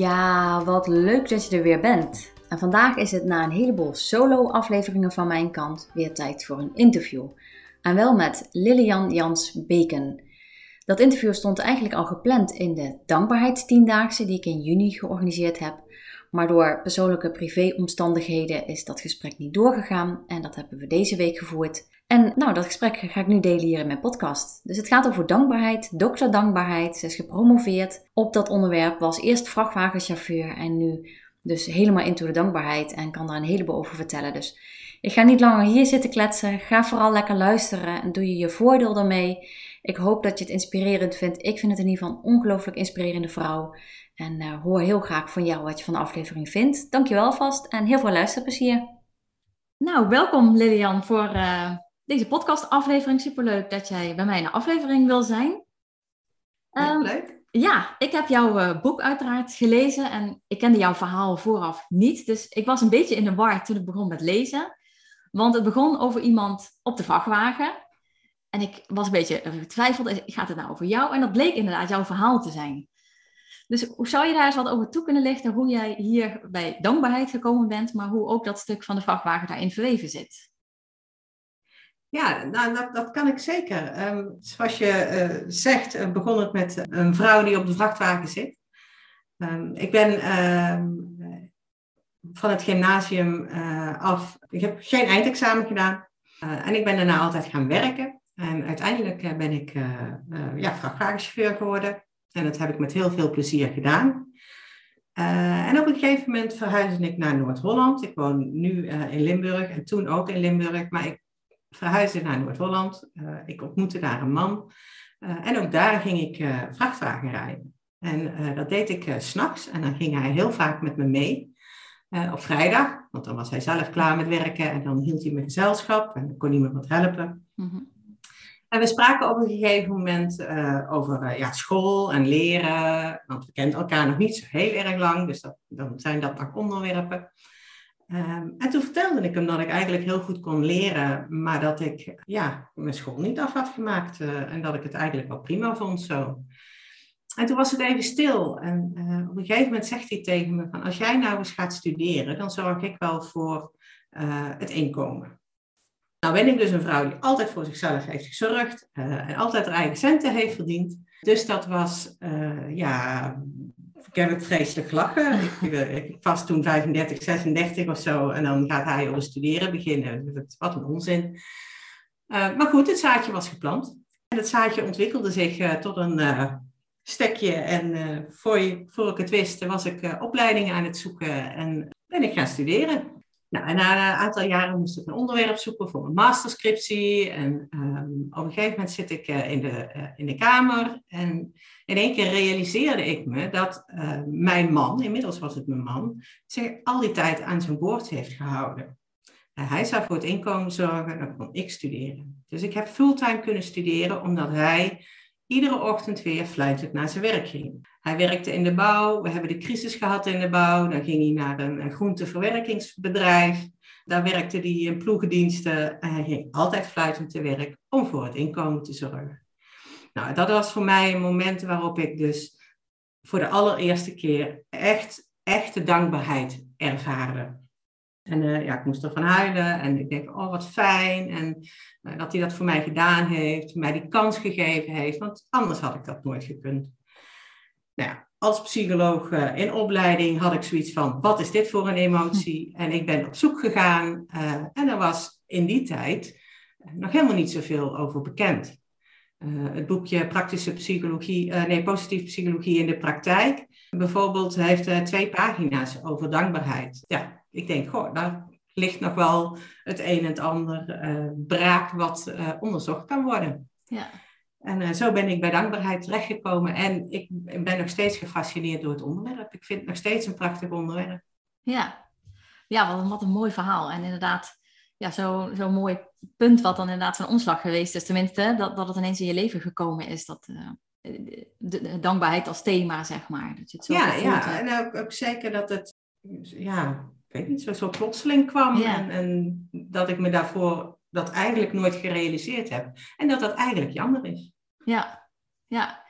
Ja, wat leuk dat je er weer bent. En vandaag is het na een heleboel solo-afleveringen van mijn kant weer tijd voor een interview. En wel met Lilian Jans Beken. Dat interview stond eigenlijk al gepland in de Dankbaarheidstiendaagse die ik in juni georganiseerd heb. Maar door persoonlijke privéomstandigheden is dat gesprek niet doorgegaan en dat hebben we deze week gevoerd. En nou, dat gesprek ga ik nu delen hier in mijn podcast. Dus het gaat over dankbaarheid, dokter dankbaarheid. Ze is gepromoveerd op dat onderwerp, was eerst vrachtwagenchauffeur en nu dus helemaal into de dankbaarheid en kan daar een heleboel over vertellen. Dus ik ga niet langer hier zitten kletsen. Ga vooral lekker luisteren en doe je je voordeel ermee. Ik hoop dat je het inspirerend vindt. Ik vind het in ieder geval een ongelooflijk inspirerende vrouw. En uh, hoor heel graag van jou wat je van de aflevering vindt. Dankjewel vast en heel veel luisterplezier. Nou, welkom Lilian voor uh, deze podcastaflevering. Superleuk dat jij bij mij in de aflevering wil zijn. Um, leuk. Ja, ik heb jouw uh, boek uiteraard gelezen en ik kende jouw verhaal vooraf niet. Dus ik was een beetje in de war toen ik begon met lezen. Want het begon over iemand op de vrachtwagen. En ik was een beetje getwijfeld, gaat het nou over jou? En dat bleek inderdaad jouw verhaal te zijn. Dus zou je daar eens wat over toe kunnen lichten, hoe jij hier bij dankbaarheid gekomen bent, maar hoe ook dat stuk van de vrachtwagen daarin verweven zit? Ja, nou, dat, dat kan ik zeker. Um, zoals je uh, zegt, uh, begon het met een vrouw die op de vrachtwagen zit. Um, ik ben um, van het gymnasium af. Ik heb geen eindexamen gedaan. en ik ben daarna altijd gaan werken. En uiteindelijk ben ik ja, vrachtwagenchauffeur geworden. En dat heb ik met heel veel plezier gedaan. en op een gegeven moment verhuisde ik naar Noord-Holland. Ik woon nu in Limburg en toen ook in Limburg. Maar ik verhuisde naar Noord-Holland. Uh, ik ontmoette daar een man. En ook daar ging ik vrachtwagen rijden. En dat deed ik s s'nachts. En dan ging hij heel vaak met me mee. op vrijdag, want dan was hij zelf klaar met werken. En dan hield hij me gezelschap. En dan kon hij me wat helpen. Mm-hmm. En we spraken op een gegeven moment over ja, school en leren. Want we kenden elkaar nog niet zo heel erg lang. Dus dat, dan zijn dat nog onderwerpen. Um, en toen vertelde ik hem dat ik eigenlijk heel goed kon leren, maar dat ik ja, mijn school niet af had gemaakt uh, en dat ik het eigenlijk wel prima vond zo. En toen was het even stil en op een gegeven moment zegt hij tegen me van als jij nou eens gaat studeren, dan zorg ik wel voor het inkomen. Nou ben ik dus een vrouw die altijd voor zichzelf heeft gezorgd en altijd haar eigen centen heeft verdiend. Dus dat was ja, ik heb het vreselijk gelachen. Ik, eh, ik, was toen 35, 36 of zo. En dan gaat hij over studeren beginnen. Wat een onzin. Uh, maar goed, het zaadje was geplant. En het zaadje ontwikkelde zich uh, tot een uh, stekje. En voor, voor ik het wist, was ik opleidingen aan het zoeken. En ben ik gaan studeren. Nou, en na een aantal jaren moest ik een onderwerp zoeken voor mijn masterscriptie. En um, op een gegeven moment zit ik uh, in, de, uh, in de kamer. En in één keer realiseerde ik me dat uh, mijn man, inmiddels was het mijn man, zich al die tijd aan zijn woord heeft gehouden. hij zou voor het inkomen zorgen, dan kon ik studeren. Dus ik heb fulltime kunnen studeren, omdat hij iedere ochtend weer fluitend naar zijn werk ging. Hij werkte in de bouw, we hebben de crisis gehad in de bouw, dan ging hij naar een, groenteverwerkingsbedrijf. Daar werkte hij in ploegendiensten en hij ging altijd fluitend te werk om voor het inkomen te zorgen. Nou, dat was voor mij een moment waarop ik dus voor de allereerste keer echt, echte dankbaarheid ervaarde. En uh, ja, ik moest ervan huilen en ik denk, oh wat fijn. En uh, dat hij dat voor mij gedaan heeft, mij die kans gegeven heeft, want anders had ik dat nooit gekund. Nou ja, als psycholoog uh, in opleiding had ik zoiets van, wat is dit voor een emotie? En ik ben op zoek gegaan en er was in die tijd nog helemaal niet zoveel over bekend. het boekje Praktische Psychologie, nee, Positieve Psychologie in de Praktijk, bijvoorbeeld, heeft twee pagina's over dankbaarheid. Ja, ik denk, goh, daar ligt nog wel het een en het ander uh, braak wat onderzocht kan worden. Ja. En zo ben ik bij dankbaarheid terechtgekomen. En ik ben nog steeds gefascineerd door het onderwerp. Ik vind het nog steeds een prachtig onderwerp. Ja, ja wat, wat een mooi verhaal. En inderdaad, ja, zo'n zo mooi punt wat dan inderdaad zo'n omslag geweest is. Tenminste, dat, dat het ineens in je leven gekomen is. Dat, de, dankbaarheid als thema, zeg maar. Dat je het zo ja, ja. en ook, ook, zeker dat het, ja, weet niet, zo, zo plotseling kwam. En, en dat ik me daarvoor dat eigenlijk nooit gerealiseerd heb. En dat dat eigenlijk jammer is. Ja, ja.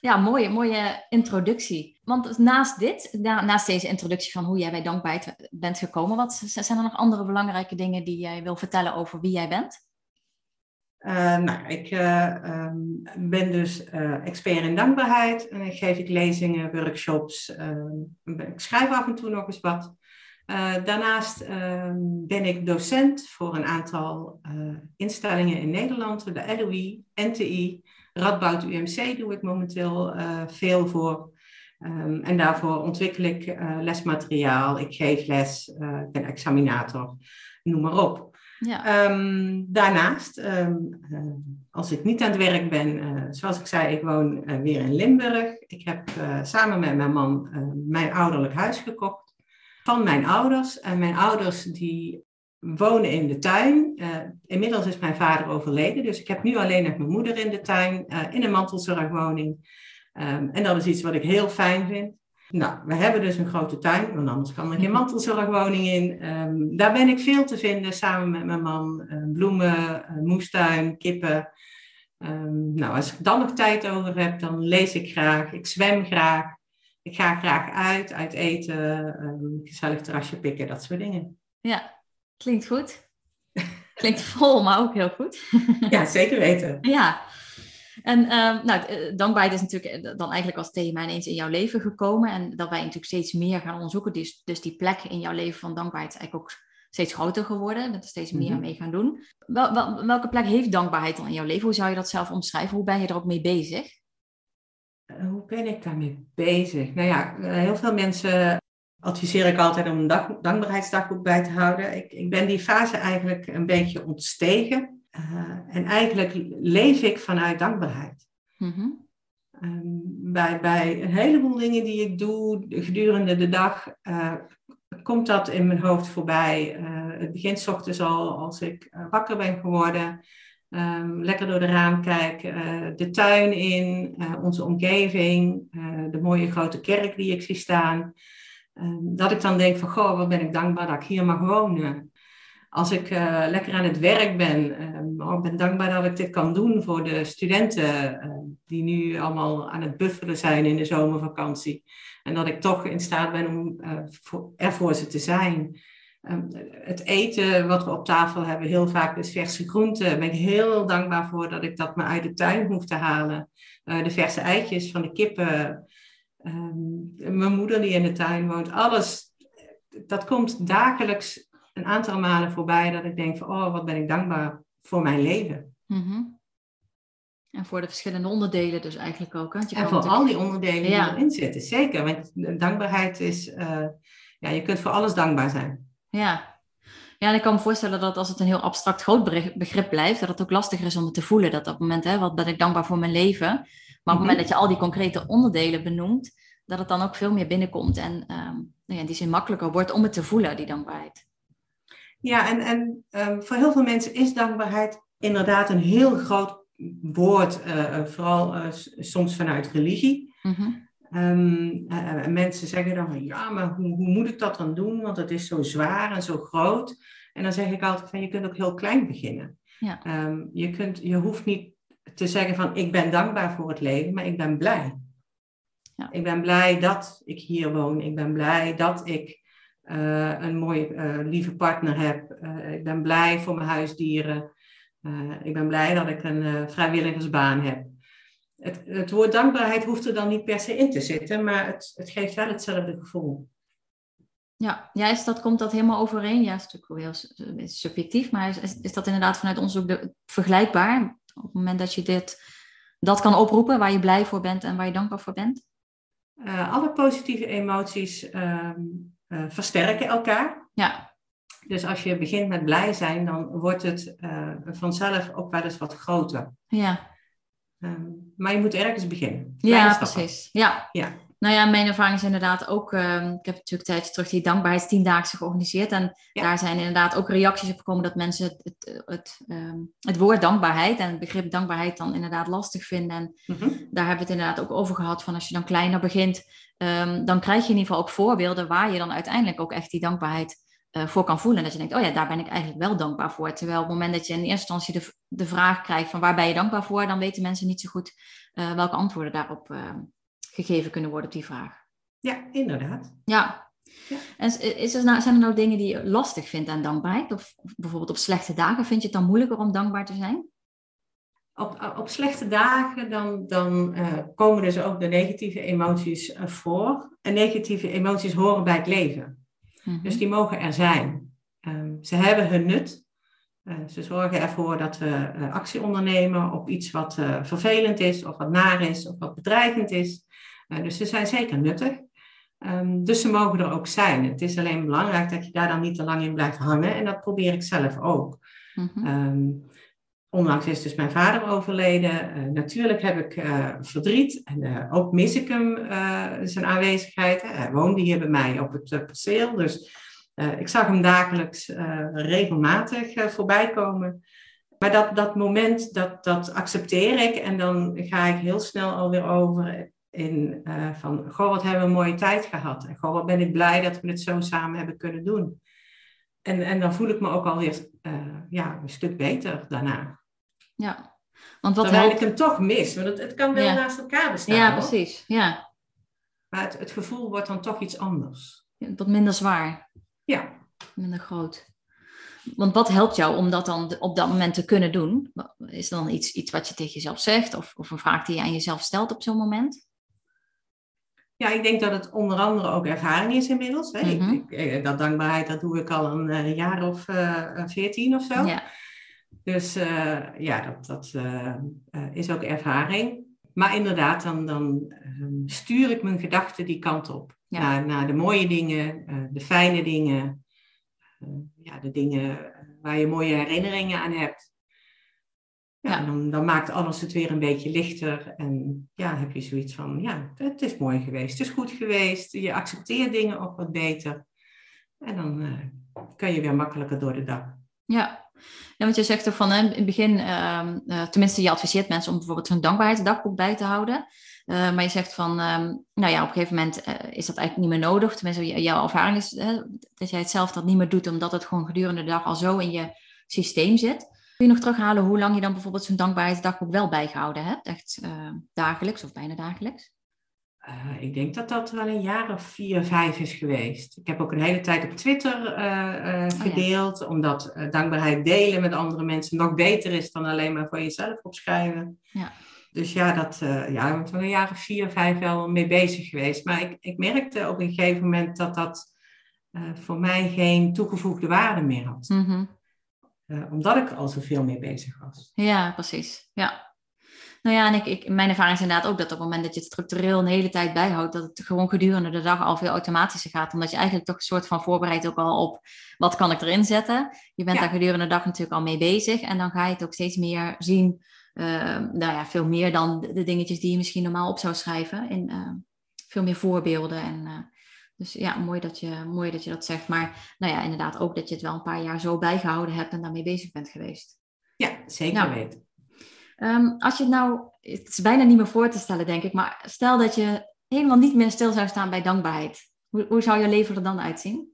Ja, mooie, mooie introductie. Want naast dit, naast deze introductie van hoe jij bij dankbaarheid bent gekomen, wat zijn er nog andere belangrijke dingen die jij wil vertellen over wie jij bent? Uh, nou, ik uh, um, ben dus uh, expert in dankbaarheid. En geef ik lezingen, workshops. Ehm, ik schrijf af en toe nog eens wat. Daarnaast ehm, ben ik docent voor een aantal instellingen in Nederland. De LOI, NTI, Radboud UMC doe ik momenteel veel voor. Um, en daarvoor ontwikkel ik lesmateriaal. Ik geef les, ik ben examinator, noem maar op. Ja. Um, daarnaast, um, als ik niet aan het werk ben, zoals ik zei, ik woon weer in Limburg. Ik heb samen met mijn man mijn ouderlijk huis gekocht van mijn ouders. En mijn ouders die wonen in de tuin. inmiddels is mijn vader overleden, dus ik heb nu alleen nog mijn moeder in de tuin, in een mantelzorgwoning. Um, en dat is iets wat ik heel fijn vind. Nou, we hebben dus een grote tuin, want anders kan er geen mantelzorgwoning in. Um, daar ben ik veel te vinden samen met mijn man. Uh, bloemen, moestuin, kippen. Um, nou, als ik dan nog tijd over heb, dan lees ik graag. Ik zwem graag. Ik ga graag uit, uit eten, um, gezellig terrasje pikken, dat soort dingen. Ja, klinkt goed. Klinkt vol, maar ook heel goed. ja, zeker weten. Ja, en uh, nou, eh, dankbaarheid is natuurlijk eh, dan eigenlijk als thema ineens in jouw leven gekomen. En dat wij natuurlijk steeds meer gaan onderzoeken. Dus, dus die plek in jouw leven van dankbaarheid is eigenlijk ook steeds groter geworden. Dat er steeds meer mhm. mee gaan doen. Wel, wel, welke plek heeft dankbaarheid dan in jouw leven? Hoe zou je dat zelf omschrijven? Hoe ben je er ook mee bezig? Uh, hoe ben ik daarmee bezig? Nou ja, heel veel mensen adviseer ik altijd om een dag, dankbaarheidsdagboek bij te houden. Ik, ik ben die fase eigenlijk een beetje ontstegen. Uh, en eigenlijk leef ik vanuit dankbaarheid. Mm bij, bij een heleboel dingen die ik doe gedurende de dag, uh, komt dat in mijn hoofd voorbij. Uh, het begint s ochtends al als ik wakker ben geworden. Um, lekker door de raam kijken, de tuin in, onze omgeving, de mooie grote kerk die ik zie staan. Um, dat ik dan denk van, goh, wat ben ik dankbaar dat ik hier mag wonen als ik lekker aan het werk ben, uh, ik ben dankbaar dat ik dit kan doen voor de studenten die nu allemaal aan het buffelen zijn in de zomervakantie. En dat ik toch in staat ben om er voor ze te zijn. Um, het eten wat we op tafel hebben, heel vaak dus verse groenten. Daar ben ik heel dankbaar voor dat ik dat maar uit de tuin hoef te halen. de verse eitjes van de kippen. Um, mijn moeder die in de tuin woont. Alles, dat komt dagelijks een aantal malen voorbij dat ik denk van, oh, wat ben ik dankbaar voor mijn leven. Mm En voor de verschillende onderdelen dus eigenlijk ook. Hè? Je en voor al die onderdelen die erin zitten, zeker. Want dankbaarheid is, uh, ja, je kunt voor alles dankbaar zijn. Ja. Ja, en ik kan me voorstellen dat als het een heel abstract groot begrip blijft, dat het ook lastiger is om het te voelen. Dat op het moment, hè, wat ben ik dankbaar voor mijn leven? Maar op het moment mhm. dat je al die concrete onderdelen benoemt, dat het dan ook veel meer binnenkomt en um, nou ja, in die zin makkelijker wordt om het te voelen, die dankbaarheid. Ja, en, en um, voor heel veel mensen is dankbaarheid inderdaad een heel groot woord, uh, vooral uh, soms vanuit religie. Mm-hmm. Um, uh, mensen zeggen dan, ja, maar hoe, hoe, moet ik dat dan doen? Want het is zo zwaar en zo groot. En dan zeg ik altijd van, je kunt ook heel klein beginnen. Ja. Um, je, kunt, je hoeft niet te zeggen van, ik ben dankbaar voor het leven, maar ik ben blij. Ja. Ik ben blij dat ik hier woon. Ik ben blij dat ik uh, een mooie, uh, lieve partner heb. Ik ben blij voor mijn huisdieren. ik ben blij dat ik een vrijwilligersbaan heb. Het, het, woord dankbaarheid hoeft er dan niet per se in te zitten, maar het, het geeft wel hetzelfde gevoel. Ja, is dat, komt dat helemaal overeen? Ja, is natuurlijk heel subjectief, maar is, is, dat inderdaad vanuit onderzoek de, vergelijkbaar? Op het moment dat je dit, dat kan oproepen, waar je blij voor bent en waar je dankbaar voor bent? alle positieve emoties um, uh, versterken elkaar. Ja. Dus als je begint met blij zijn, dan wordt het uh, vanzelf ook wel eens wat groter. Ja. Um, maar je moet ergens beginnen. Ja, precies. Ja. ja. Nou ja, mijn ervaring is inderdaad ook. Uh, ik heb natuurlijk een tijdje terug die dankbaarheidstiendaagse georganiseerd. En daar zijn inderdaad ook reacties op gekomen dat mensen het, het, het, um, het, woord dankbaarheid en het begrip dankbaarheid dan inderdaad lastig vinden. En mm -hmm. daar hebben we het inderdaad ook over gehad. Van als je dan kleiner begint, um, dan krijg je in ieder geval ook voorbeelden waar je dan uiteindelijk ook echt die dankbaarheid uh, voor kan voelen. En dat je denkt, oh ja, daar ben ik eigenlijk wel dankbaar voor. Terwijl op het moment dat je in eerste instantie de, de vraag krijgt van waar ben je dankbaar voor, dan weten mensen niet zo goed uh, welke antwoorden daarop uh, gegeven kunnen worden op die vraag. Ja, inderdaad. Ja. ja. En is er nou, zijn er nou dingen die je lastig vindt aan dankbaarheid? Of, of bijvoorbeeld op slechte dagen, vind je het dan moeilijker om dankbaar te zijn? Op, op slechte dagen dan, dan komen dus ook de negatieve emoties voor. En negatieve emoties horen bij het leven. Mm -hmm. Dus die mogen er zijn. Um, ze hebben hun nut. Uh, ze zorgen ervoor dat we actie ondernemen op iets wat vervelend is, of wat naar is, of wat bedreigend is. Dus ze zijn zeker nuttig. Um, dus ze mogen er ook zijn. Het is alleen belangrijk dat je daar dan niet te lang in blijft hangen. En dat probeer ik zelf ook. Mm -hmm. um, onlangs is dus mijn vader overleden. Uh, natuurlijk heb ik uh, verdriet. En ook mis ik hem zijn aanwezigheid. Hij woonde hier bij mij op het perceel. Dus ik zag hem dagelijks regelmatig voorbij komen. Maar dat, dat moment, dat, dat accepteer ik. En dan ga ik heel snel alweer over in van, goh, wat hebben we een mooie tijd gehad. En goh, wat ben ik blij dat we het zo samen hebben kunnen doen. En, en dan voel ik me ook alweer ja, een stuk beter daarna. Ja. Want wat helpt... ik hem toch mis. Want het, het kan wel Ja. naast elkaar bestaan. Ja, hoor. precies. Ja. Maar het, het gevoel wordt dan toch iets anders. Wat minder zwaar, Ja. minder groot. Want wat helpt jou om dat dan op dat moment te kunnen doen? Is er dan iets, iets wat je tegen jezelf zegt? Of, of een vraag die je aan jezelf stelt op zo'n moment? Ja, ik denk dat het onder andere ook ervaring is inmiddels. Hè. Mhm. ik, ik, dat dankbaarheid, dat doe ik al een uh, jaar of uh, veertien of zo. Ja. Dus uh, ja, dat, dat is ook ervaring. Maar inderdaad, dan, dan um, stuur ik mijn gedachten die kant op. Ja. Naar, naar de mooie dingen, de fijne dingen. ja, de dingen waar je mooie herinneringen aan hebt. Ja, Ja. Dan, dan maakt alles het weer een beetje lichter. En ja, heb je zoiets van, ja, het is mooi geweest. Het is goed geweest. Je accepteert dingen ook wat beter. En dan uh, kan je weer makkelijker door de dag. Ja. Ja, want je zegt er van in het begin, uh, uh, tenminste je adviseert mensen om bijvoorbeeld hun dankbaarheidsdagboek bij te houden. Uh, maar je zegt van, um, nou ja, op een gegeven moment uh, is dat eigenlijk niet meer nodig. Tenminste, jouw ervaring is dat jij het zelf dat niet meer doet, omdat het gewoon gedurende de dag al zo in je systeem zit. Kun je nog terughalen hoe lang je dan bijvoorbeeld zo'n dankbaarheidsdagboek wel bijgehouden hebt? Echt dagelijks of bijna dagelijks? Uh, ik denk dat dat wel een jaar of vier, vijf is geweest. Ik heb ook een hele tijd op Twitter uh, gedeeld, oh, ja. omdat dankbaarheid delen met andere mensen nog beter is dan alleen maar voor jezelf opschrijven. Ja. Dus ja, dat, ja, ik ben een jaar of vier, vijf wel mee bezig geweest. Maar ik, ik merkte op een gegeven moment dat dat voor mij geen toegevoegde waarde meer had. Mm -hmm. Uh, omdat ik al zoveel mee bezig was. Ja, precies. Ja. Nou ja, en ik, ik, mijn ervaring is inderdaad ook dat op het moment dat je het structureel een hele tijd bijhoudt, dat het gewoon gedurende de dag al veel automatischer gaat. Omdat je eigenlijk toch een soort van voorbereidt ook al op wat kan ik erin zetten. Je bent ja. daar gedurende de dag natuurlijk al mee bezig. En dan ga je het ook steeds meer zien. Uh, nou ja, veel meer dan de, de, dingetjes die je misschien normaal op zou schrijven. In uh, veel meer voorbeelden en uh, dus ja, mooi dat, je, mooi dat je dat zegt. Maar nou ja, inderdaad ook dat je het wel een paar jaar zo bijgehouden hebt en daarmee bezig bent geweest. Ja, zeker nou, weten. Um, als je het nou, het is bijna niet meer voor te stellen denk ik, maar stel dat je helemaal niet meer stil zou staan bij dankbaarheid. Hoe, hoe zou je leven er dan uitzien?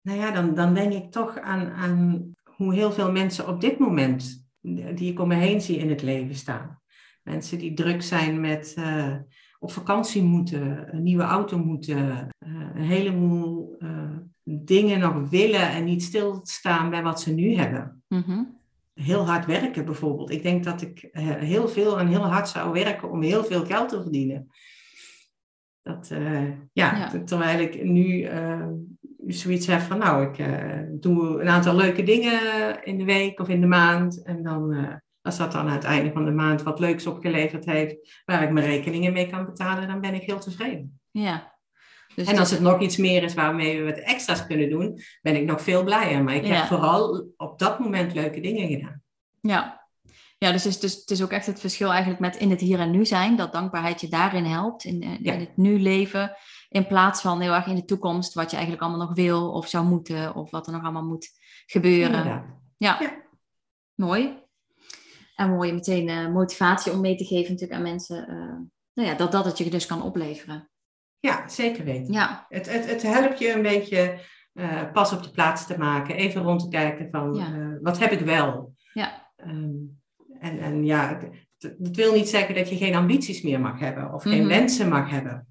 Nou ja, dan, dan denk ik toch aan, aan hoe heel veel mensen op dit moment, die ik om me heen zie in het leven staan. Mensen die druk zijn met... Uh, op vakantie moeten, een nieuwe auto moeten, uh, een heleboel uh, dingen nog willen en niet stilstaan bij wat ze nu hebben. Mm -hmm. Heel hard werken bijvoorbeeld. Ik denk dat ik uh, heel veel en heel hard zou werken om heel veel geld te verdienen. Dat, ja, ja, terwijl ik nu zoiets heb van, nou, ik doe een aantal leuke dingen in de week of in de maand en dan als dat dan aan het einde van de maand wat leuks opgeleverd heeft, waar ik mijn rekeningen mee kan betalen, dan ben ik heel tevreden. Ja, Dus en als het nog iets meer is waarmee we wat extra's kunnen doen, ben ik nog veel blijer. Maar ik heb vooral op dat moment leuke dingen gedaan. Ja, ja dus, het is, dus het is ook echt het verschil eigenlijk met in het hier en nu zijn. Dat dankbaarheid je daarin helpt, in, in het nu leven. In plaats van heel erg in de toekomst, wat je eigenlijk allemaal nog wil of zou moeten, of wat er nog allemaal moet gebeuren. Ja. ja. mooi. En mooi meteen uh, motivatie om mee te geven natuurlijk aan mensen. Uh, nou ja, dat dat het je dus kan opleveren. Ja, zeker weten. Ja. Het, het, het helpt je een beetje uh, pas op de plaats te maken. Even rond te kijken van ja. wat heb ik wel. Ja. Um, en, en ja, dat wil niet zeggen dat je geen ambities meer mag hebben of geen mhm. wensen mag hebben.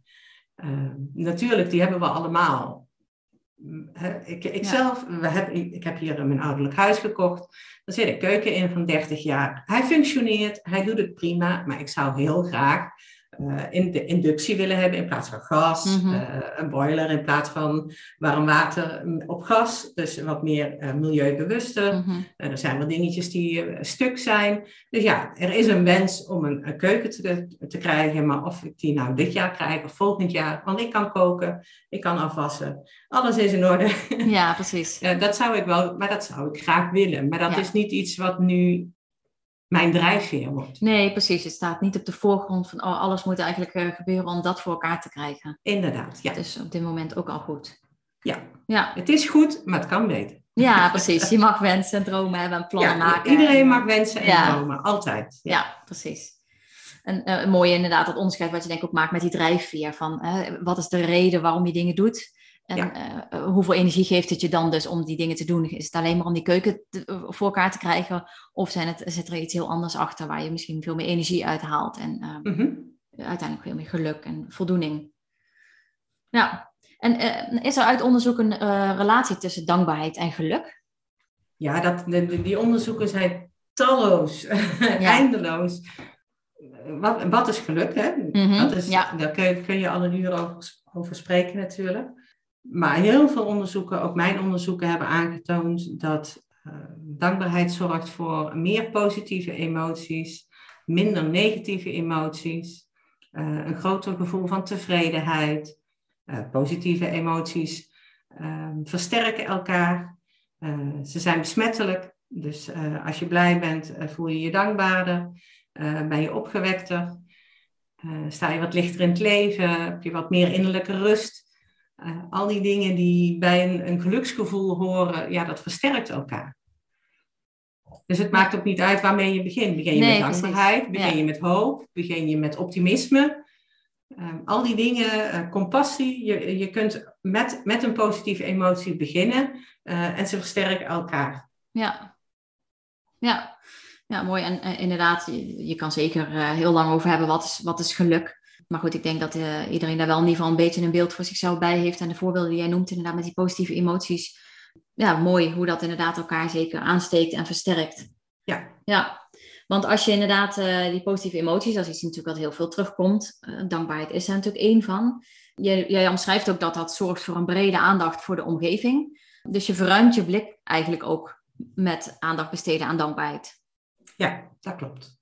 Uh, natuurlijk, die hebben we allemaal. Ik, ik zelf, we hebben, ik heb hier mijn ouderlijk huis gekocht. Er zit een keuken in van 30 jaar. Hij functioneert, hij doet het prima, maar ik zou heel graag uh, in de inductie willen hebben in plaats van gas. Mhm. Eh, een boiler in plaats van warm water mm, op gas. Dus wat meer uh, milieubewuster. Mm er zijn wel dingetjes die stuk zijn. Dus ja, er is een wens om een, een, keuken te, te krijgen. Maar of ik die nou dit jaar krijg of volgend jaar. Want ik kan koken, ik kan afwassen. Alles is in orde. Ja, precies. dat zou ik wel, maar dat zou ik graag willen. Maar dat is niet iets wat nu mijn drijfveer wordt. Nee, precies. Het staat niet op de voorgrond van oh, alles moet eigenlijk uh, gebeuren om dat voor elkaar te krijgen. Inderdaad, ja. Dus op dit moment ook al goed. Ja. ja, het is goed, maar het kan beter. Ja, precies. Je mag wensen en dromen hebben en plannen ja, maken. Iedereen mag wensen en dromen, altijd. Ja, precies. En uh, mooi inderdaad, dat onderscheid wat je denk ik ook maakt met die drijfveer. Van uh, wat is de reden waarom je dingen doet? En eh, eh, hoeveel energie geeft het je dan dus om die dingen te doen? Is het alleen maar om die keuken te, voor elkaar te krijgen? Of zijn het, zit er iets heel anders achter waar je misschien veel meer energie uithaalt? En uh, mm uiteindelijk veel meer geluk en voldoening. Ja, en is er uit onderzoek een relatie tussen dankbaarheid en geluk? Ja, dat, die onderzoeken zijn talloos, eindeloos. Wat, wat is geluk? Hè? Mm dat is, Daar kun je, kun je al een uur over, over spreken natuurlijk. Maar heel veel onderzoeken, ook mijn onderzoeken, hebben aangetoond dat uh, dankbaarheid zorgt voor meer positieve emoties, minder negatieve emoties, uh, een groter gevoel van tevredenheid. Uh, positieve emoties versterken elkaar. ze zijn besmettelijk. Dus als je blij bent, voel je je dankbaarder, ben je opgewekter, sta je wat lichter in het leven, heb je wat meer innerlijke rust. Uh, al die dingen die bij een, een, geluksgevoel horen, ja, dat versterkt elkaar. Dus het maakt ook niet uit waarmee je begint. Begin je met dankbaarheid, begin je met hoop, begin je met optimisme. Um, al die dingen, uh, compassie, je, je kunt met, met een positieve emotie beginnen uh, en ze versterken elkaar. Ja, ja. ja mooi. En inderdaad, je, je, kan zeker heel lang over hebben wat is, wat is geluk. Maar goed, ik denk dat uh, iedereen daar wel in ieder geval een beetje een beeld voor zichzelf bij heeft. En de voorbeelden die jij noemt, inderdaad, met die positieve emoties. Ja, mooi hoe dat inderdaad elkaar zeker aansteekt en versterkt. Ja. Ja, want als je inderdaad uh, die positieve emoties, dat is iets natuurlijk wat heel veel terugkomt. Uh, dankbaarheid is er natuurlijk één van. Jij, jij omschrijft ook dat dat zorgt voor een brede aandacht voor de omgeving. Dus je verruimt je blik eigenlijk ook met aandacht besteden aan dankbaarheid. Ja, dat klopt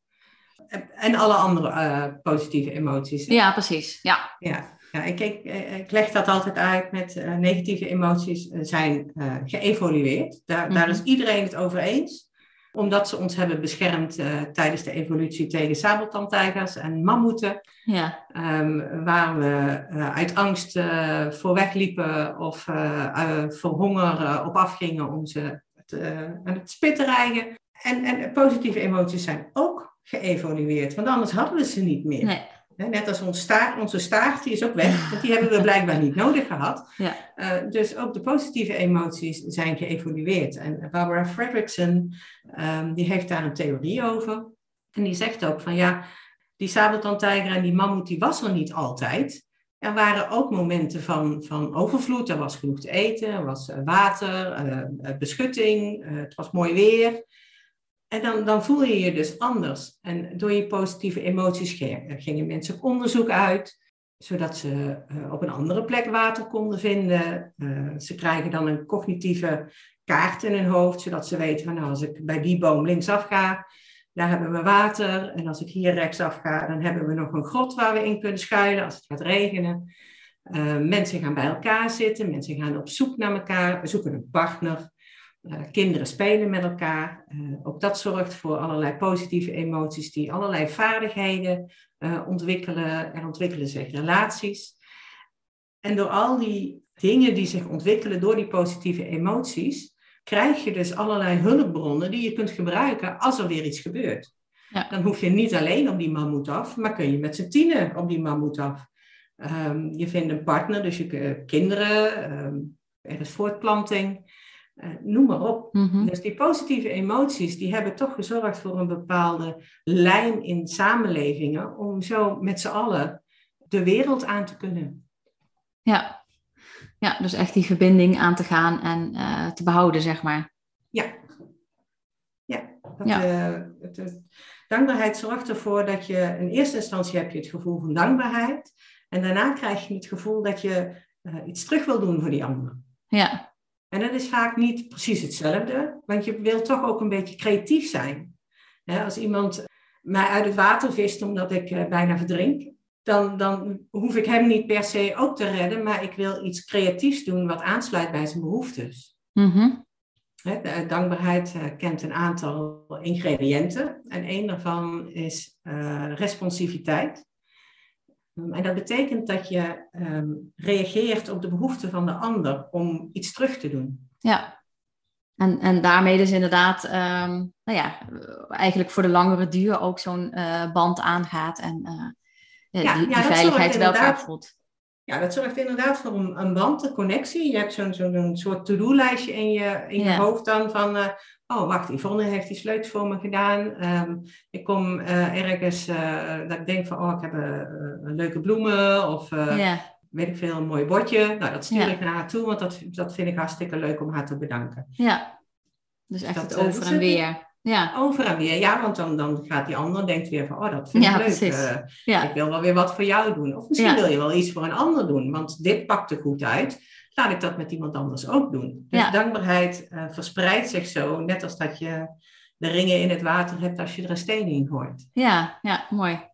en alle andere uh, positieve emoties. Ja, precies. Ja. Ja, ja ik, ik, ik leg dat altijd uit met uh, negatieve emoties zijn geëvolueerd. Daar, mm -hmm. daar is iedereen het over eens omdat ze ons hebben beschermd tijdens de evolutie tegen sabeltandtijgers en mammoeten. Ja. Um, waar we uit angst voor wegliepen of voor honger op afgingen om ze aan het spit te rijgen. En, en positieve emoties zijn ook geëvolueerd. Want anders hadden we ze niet meer. Nee. Net als ons staart, onze staart, die is ook weg. Want die hebben we blijkbaar niet nodig gehad. Ja. Uh, dus ook de positieve emoties zijn geëvolueerd. En Barbara Fredrickson, um, die heeft daar een theorie over. En die zegt ook van ja, die sabeltandtijger en die mammoet, die was er niet altijd. Er waren ook momenten van, van overvloed. Er was genoeg te eten, er was eh, water, uh, beschutting, het was mooi weer. En dan, dan voel je je dus anders. En door je positieve emoties gingen mensen op onderzoek uit, zodat ze uh, op een andere plek water konden vinden. Uh, ze krijgen dan een cognitieve kaart in hun hoofd, zodat ze weten van nou, als ik bij die boom linksaf ga, daar hebben we water. En als ik hier rechtsaf ga, dan hebben we nog een grot waar we in kunnen schuilen als het gaat regenen. Uh, mensen gaan bij elkaar zitten, mensen gaan op zoek naar elkaar, zoeken een partner. Uh, kinderen spelen met elkaar. Uh, ook dat zorgt voor allerlei positieve emoties die allerlei vaardigheden ontwikkelen. Er ontwikkelen zich relaties. En door al die dingen die zich ontwikkelen door die positieve emoties, krijg je dus allerlei hulpbronnen die je kunt gebruiken als er weer iets gebeurt. Ja. Dan hoef je niet alleen op die mammoet af, maar kun je met z'n tienen op die mammoet af. Um, je vindt een partner, dus je kinderen, um, er is voortplanting, uh, noem maar op. Mm-hmm. Dus die positieve emoties, die hebben toch gezorgd voor een bepaalde lijn in samenlevingen om zo met z'n allen de wereld aan te kunnen. Ja, ja, dus echt die verbinding aan te gaan en uh, te behouden, zeg maar. Ja. Ja. Dat, ja. Uh, het, dankbaarheid zorgt ervoor dat je in eerste instantie heb je het gevoel van dankbaarheid. En daarna krijg je het gevoel dat je iets terug wil doen voor die ander. Ja. En dat is vaak niet precies hetzelfde, want je wil toch ook een beetje creatief zijn. als iemand mij uit het water vist omdat ik bijna verdrink, dan, dan hoef ik hem niet per se ook te redden, maar ik wil iets creatiefs doen wat aansluit bij zijn behoeftes. Mm de dankbaarheid uh, kent een aantal ingrediënten en één daarvan is uh, responsiviteit. Um, en dat betekent dat je um, reageert op de behoeften van de ander om iets terug te doen. Ja, en, en daarmee dus inderdaad, um, nou ja, eigenlijk voor de langere duur ook zo'n uh, band aangaat en ja, die, die veiligheid wel voelt. Ja, dat zorgt inderdaad voor een, een band, een connectie. Je hebt zo'n zo'n soort to-do-lijstje in je, in je hoofd dan van... Uh, oh, wacht, Yvonne heeft die sleutels voor me gedaan. Um, ik kom uh, ergens uh, dat ik denk van... Oh, ik heb leuke bloemen of... Weet ik veel, een mooi bordje. Nou, dat stuur ik naar haar toe, want dat, dat vind ik hartstikke leuk om haar te bedanken. Ja, dus echt dat, het over en weer. Ja. Over en weer, ja, want dan, dan gaat die ander denkt weer van, oh, dat vind ik leuk. Uh, ja. Ik wil wel weer wat voor jou doen. Of misschien wil je wel iets voor een ander doen, want dit pakt er goed uit. Laat ik dat met iemand anders ook doen. Dus dankbaarheid uh, verspreidt zich zo, net als dat je de ringen in het water hebt als je er een steen in gooit. Ja, ja, mooi.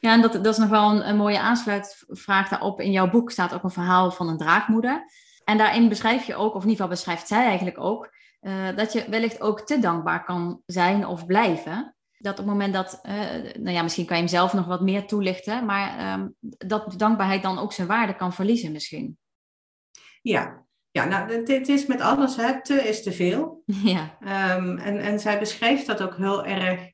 Ja, en dat, dat is nog wel een, een mooie aansluitvraag daarop. In jouw boek staat ook een verhaal van een draagmoeder. En daarin beschrijf je ook, of in ieder geval beschrijft zij eigenlijk ook, uh, dat je wellicht ook te dankbaar kan zijn of blijven. Dat op het moment dat, uh, nou ja, misschien kan je hem zelf nog wat meer toelichten, maar um, dat dankbaarheid dan ook zijn waarde kan verliezen misschien. Ja, ja nou, het, is met alles, hè, te is te veel. Ja. Um, en, en zij beschrijft dat ook heel erg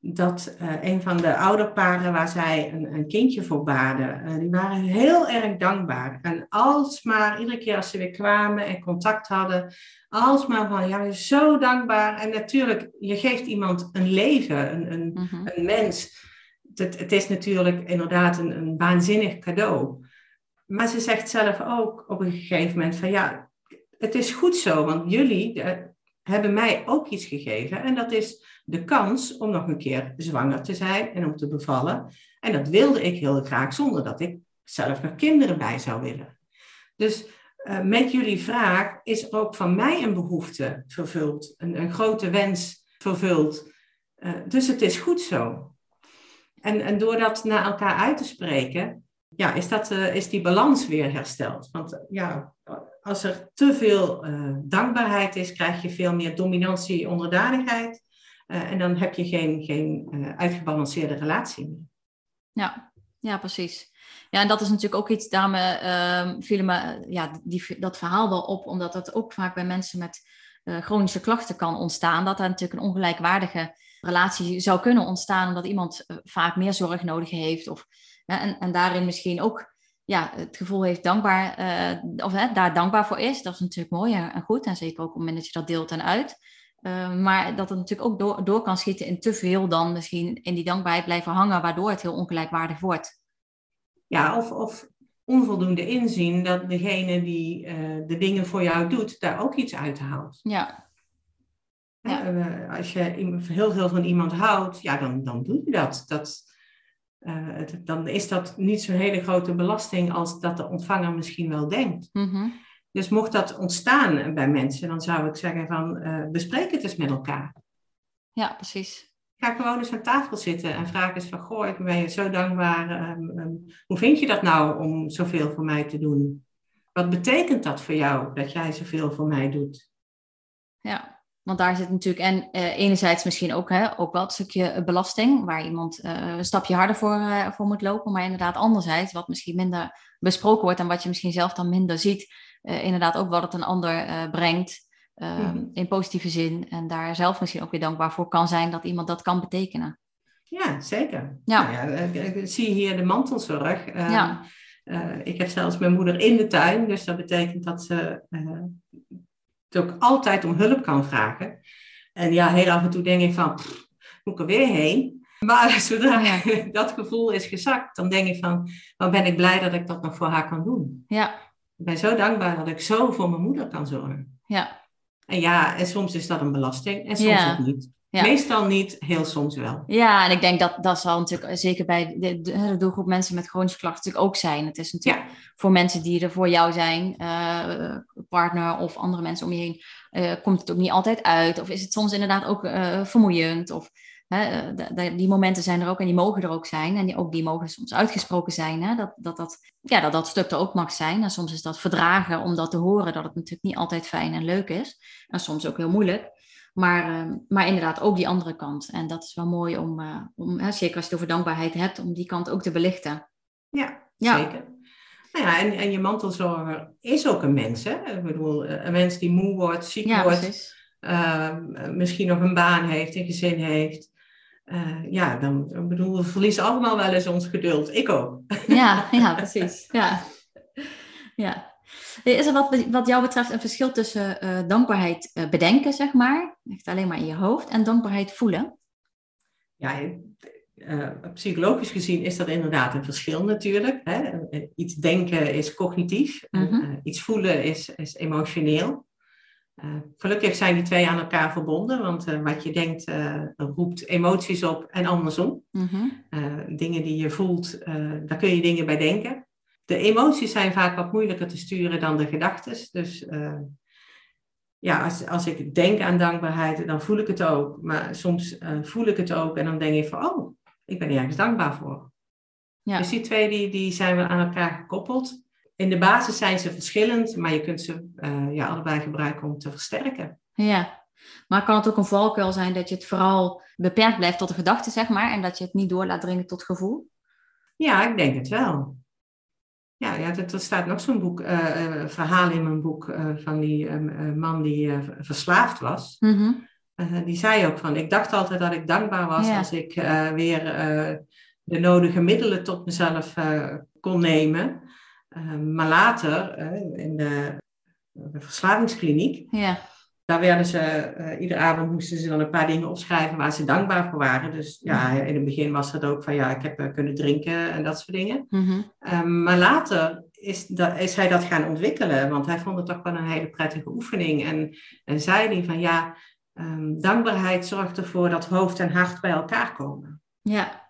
dat uh, een van de ouderparen waar zij een, een kindje voor baden, uh, die waren heel erg dankbaar. En alsmaar, iedere keer als ze weer kwamen en contact hadden, alsmaar van, ja, zo dankbaar. En natuurlijk, je geeft iemand een leven, een, een, mm -hmm. een mens. Het, het, is natuurlijk inderdaad een, een waanzinnig cadeau. Maar ze zegt zelf ook op een gegeven moment van, ja, het is goed zo, want jullie uh, hebben mij ook iets gegeven. En dat is de kans om nog een keer zwanger te zijn en om te bevallen. En dat wilde ik heel graag zonder dat ik zelf nog kinderen bij zou willen. Dus uh, met jullie vraag is ook van mij een behoefte vervuld, een, een grote wens vervuld. Uh, dus het is goed zo. En, en door dat naar elkaar uit te spreken, ja, is, dat, uh, is die balans weer hersteld. Want ja, als er te veel dankbaarheid is, krijg je veel meer dominantie, onderdanigheid. Uh, en dan heb je geen, geen uitgebalanceerde relatie meer. Ja, ja, precies. Ja, en dat is natuurlijk ook iets, daarom uh, vielen me ja, die, dat verhaal wel op, omdat dat ook vaak bij mensen met chronische klachten kan ontstaan. Dat er natuurlijk een ongelijkwaardige relatie zou kunnen ontstaan, omdat iemand vaak meer zorg nodig heeft. Of, en, en daarin misschien ook ja, het gevoel heeft dankbaar, of daar dankbaar voor is. Dat is natuurlijk mooi en, goed. En zeker ook op het moment dat je dat deelt en uit. Uh, maar dat het natuurlijk ook door, door kan schieten in te veel dan misschien in die dankbaarheid blijven hangen, waardoor het heel ongelijkwaardig wordt. Ja, of, of onvoldoende inzien dat degene die uh, de dingen voor jou doet, daar ook iets uit haalt. Ja. ja. Als je heel veel van iemand houdt, ja, dan, dan doe je dat. dat het, dan is dat niet zo'n hele grote belasting als dat de ontvanger misschien wel denkt. Mm -hmm. Dus mocht dat ontstaan bij mensen, dan zou ik zeggen van uh, bespreek het eens met elkaar. Ja, precies. Ga gewoon eens aan tafel zitten en vraag eens van, goh, ik ben je zo dankbaar. Ehm, ehm, hoe vind je dat nou om zoveel voor mij te doen? Wat betekent dat voor jou, dat jij zoveel voor mij doet? Ja, want daar zit natuurlijk, en uh, enerzijds misschien ook, hè, ook wel het stukje belasting, waar iemand uh, een stapje harder voor, uh, voor moet lopen. Maar inderdaad, anderzijds, wat misschien minder besproken wordt en wat je misschien zelf dan minder ziet, inderdaad ook wat het een ander brengt. Mm. In positieve zin. En daar zelf misschien ook weer dankbaar voor kan zijn dat iemand dat kan betekenen. Ja, zeker. Ja. Nou ja, ik zie hier de mantelzorg. Ehm, ja. ik heb zelfs mijn moeder in de tuin, dus dat betekent dat ze het ook altijd om hulp kan vragen. En ja, heel af en toe denk ik van, pff, moet ik er weer heen? Maar zodra dat gevoel is gezakt, dan denk ik van, dan ben ik blij dat ik dat nog voor haar kan doen. Ja. Ik ben zo dankbaar dat ik zo voor mijn moeder kan zorgen. Ja. En ja, en soms is dat een belasting en soms ook niet. Meestal niet, heel soms wel. Ja, en ik denk dat dat zal natuurlijk zeker bij de, de, doelgroep mensen met chronische klachten natuurlijk ook zijn. Het is natuurlijk voor mensen die er voor jou zijn, uh, partner of andere mensen om je heen, uh, komt het ook niet altijd uit. Of is het soms inderdaad ook uh, vermoeiend. Of, die momenten zijn er ook en die mogen er ook zijn. En die, ook die mogen soms uitgesproken zijn. Hè? Dat, dat, dat, ja, dat dat stuk er ook mag zijn. En soms is dat verdragen om dat te horen, dat het natuurlijk niet altijd fijn en leuk is. En soms ook heel moeilijk. Maar, ehm, maar inderdaad ook die andere kant. En dat is wel mooi om, uh, om hè, zeker als je het over dankbaarheid hebt, om die kant ook te belichten. Ja, ja. zeker. Nou ja, en, en je mantelzorger is ook een mens. Hè? Ik bedoel, eh, een mens die moe wordt, ziek ja, wordt, uh, misschien nog een baan heeft, een gezin heeft. Uh, ja, dan ik bedoel, we verliezen allemaal wel eens ons geduld. Ik ook. Ja, ja precies. Ja. ja. Is er wat, wat jou betreft een verschil tussen uh, dankbaarheid uh, bedenken, zeg maar, echt alleen maar in je hoofd, en dankbaarheid voelen? Ja, psychologisch gezien is dat inderdaad een verschil natuurlijk. Hè? Iets denken is cognitief, -hmm. iets voelen is, is emotioneel. Gelukkig zijn die twee aan elkaar verbonden, want wat je denkt roept emoties op en andersom. Mm -hmm. dingen die je voelt, daar kun je dingen bij denken de emoties zijn vaak wat moeilijker te sturen dan de gedachten. Dus uh, ja, als, als ik denk aan dankbaarheid, dan voel ik het ook. Maar soms uh, voel ik het ook en dan denk ik van, oh, ik ben ergens dankbaar voor. Ja. Dus die twee die, die zijn wel aan elkaar gekoppeld. In de basis zijn ze verschillend, maar je kunt ze uh, ja, allebei gebruiken om te versterken. Ja, maar kan het ook een valkuil zijn dat je het vooral beperkt blijft tot de gedachte, zeg maar, en dat je het niet door laat dringen tot gevoel? Ja, ik denk het wel. Ja, ja er staat nog zo'n boek, uh, verhaal in mijn boek uh, van die man die verslaafd was. Mm die zei ook van, ik dacht altijd dat ik dankbaar was als ik weer de nodige middelen tot mezelf kon nemen. Maar later, in de, de verslavingskliniek, ja. Daar werden ze, uh, iedere avond moesten ze dan een paar dingen opschrijven waar ze dankbaar voor waren. Dus ja, in het begin was het ook van ja, ik heb kunnen drinken en dat soort dingen. Mm um, maar later is, dat, is hij dat gaan ontwikkelen, want hij vond het toch wel een hele prettige oefening. En, en zei hij van ja, um, dankbaarheid zorgt ervoor dat hoofd en hart bij elkaar komen. Ja,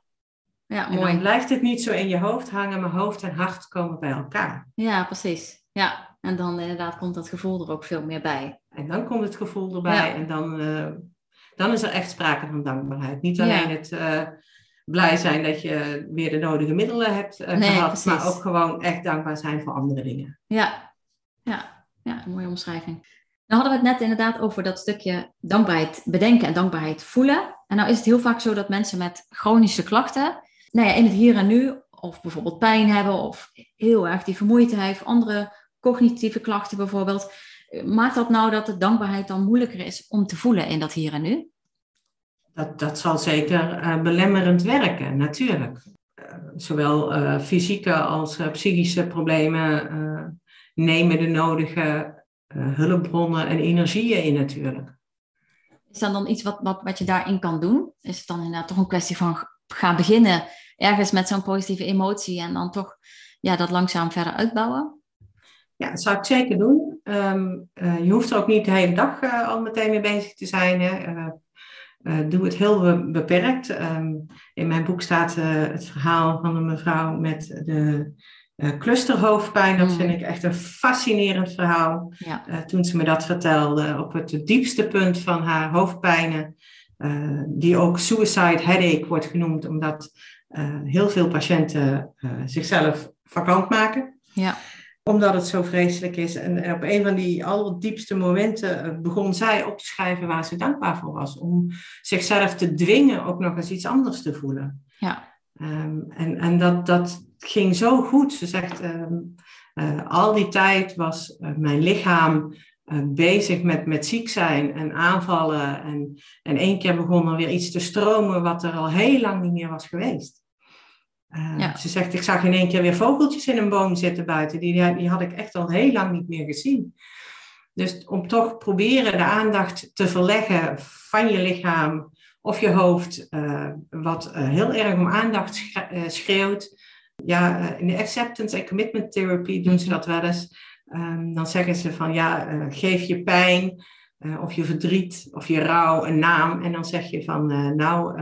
ja mooi. En dan blijft het niet zo in je hoofd hangen, maar hoofd en hart komen bij elkaar. Ja, precies. Ja, en dan inderdaad komt dat gevoel er ook veel meer bij. En dan komt het gevoel erbij en dan, uh, dan is er echt sprake van dankbaarheid. Niet alleen het uh, blij zijn dat je weer de nodige middelen hebt uh, nee, gehad, maar ook gewoon echt dankbaar zijn voor andere dingen. Ja, ja. ja een mooie omschrijving. Nou hadden we het net inderdaad over dat stukje dankbaarheid bedenken en dankbaarheid voelen. En nou is het heel vaak zo dat mensen met chronische klachten, nou ja, in het hier en nu, of bijvoorbeeld pijn hebben, of heel erg die vermoeidheid, of andere cognitieve klachten bijvoorbeeld. Maakt dat nou dat de dankbaarheid dan moeilijker is om te voelen in dat hier en nu? Dat, dat zal zeker uh, belemmerend werken, natuurlijk. Uh, zowel uh, fysieke als psychische problemen nemen de nodige hulpbronnen en energieën in natuurlijk. Is dat dan iets wat, wat, wat je daarin kan doen? Is het dan inderdaad toch een kwestie van gaan beginnen ergens met zo'n positieve emotie en dan toch ja, dat langzaam verder uitbouwen? Ja, dat zou ik zeker doen. Um, uh, je hoeft er ook niet de hele dag uh, al meteen mee bezig te zijn. Hè. Uh, doe het heel beperkt. Um, in mijn boek staat het verhaal van een mevrouw met de clusterhoofdpijn. Dat mm. vind ik echt een fascinerend verhaal. Ja. toen ze me dat vertelde, op het diepste punt van haar hoofdpijnen die ook suicide headache wordt genoemd, omdat heel veel patiënten zichzelf vakant maken. Ja omdat het zo vreselijk is. En, en op een van die allerdiepste momenten eh, begon zij op te schrijven waar ze dankbaar voor was. Om zichzelf te dwingen ook nog eens iets anders te voelen. Ja. Um, en en dat, dat ging zo goed. Ze zegt, um, uh, al die tijd was uh, mijn lichaam bezig met, met ziek zijn en aanvallen. En, en één keer begon er weer iets te stromen wat er al heel lang niet meer was geweest. Uh, Ze zegt, ik zag in één keer weer vogeltjes in een boom zitten buiten. Die, die had ik echt al heel lang niet meer gezien. Dus om toch proberen de aandacht te verleggen van je lichaam of je hoofd, uh, wat uh, heel erg om aandacht schreeuwt. Ja, in de acceptance en commitment therapy doen ze dat wel eens. Um, dan zeggen ze van ja, geef je pijn uh, of je verdriet of je rouw een naam. En dan zeg je van, uh, nou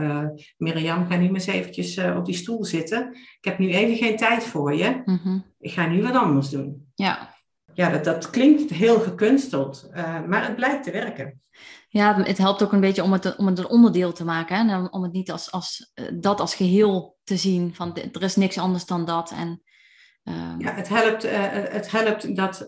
Mirjam, ga nu maar eens eventjes op die stoel zitten. Ik heb nu even geen tijd voor je. Mm -hmm. Ik ga nu wat anders doen. Ja. Ja, dat, dat klinkt heel gekunsteld, maar het blijkt te werken. Ja, het helpt ook een beetje om het, om het een onderdeel te maken. Hè? Om het niet als, als, dat als geheel te zien. Van, er is niks anders dan dat. En. Ja, het helpt, het helpt dat,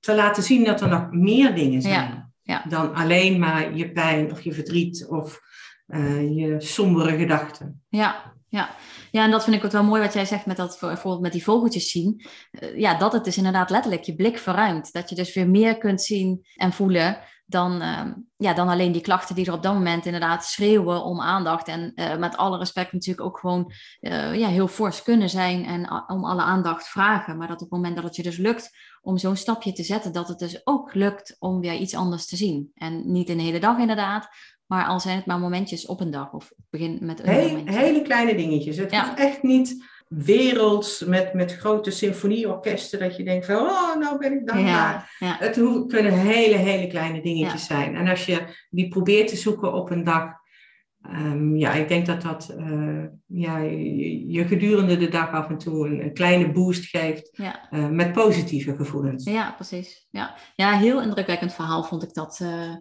te laten zien dat er nog meer dingen zijn. Ja ja. dan alleen maar je pijn of je verdriet of uh, je sombere gedachten. Ja, ja. ja, en dat vind ik ook wel mooi wat jij zegt met dat bijvoorbeeld met die vogeltjes zien. Ja, dat het dus inderdaad letterlijk je blik verruimt. Dat je dus weer meer kunt zien en voelen dan, uh, ja, dan alleen die klachten die er op dat moment inderdaad schreeuwen om aandacht. En uh, met alle respect natuurlijk ook gewoon uh, ja, heel fors kunnen zijn en om alle aandacht vragen. Maar dat op het moment dat het je dus lukt om zo'n stapje te zetten, dat het dus ook lukt om weer iets anders te zien. En niet een hele dag inderdaad, maar al zijn het maar momentjes op een dag of begin met een Hele kleine dingetjes. Het ja. echt niet werelds met, met grote symfonieorkesten dat je denkt van, oh, nou ben ik dankbaar. Ja, ja. Het kunnen hele, hele kleine dingetjes zijn. En als je die probeert te zoeken op een dag, um, ja, ik denk dat dat uh, ja, je, je, gedurende de dag af en toe een, een kleine boost geeft uh, met positieve gevoelens. Ja, precies. Ja, ja heel indrukwekkend verhaal vond ik dat. Uh,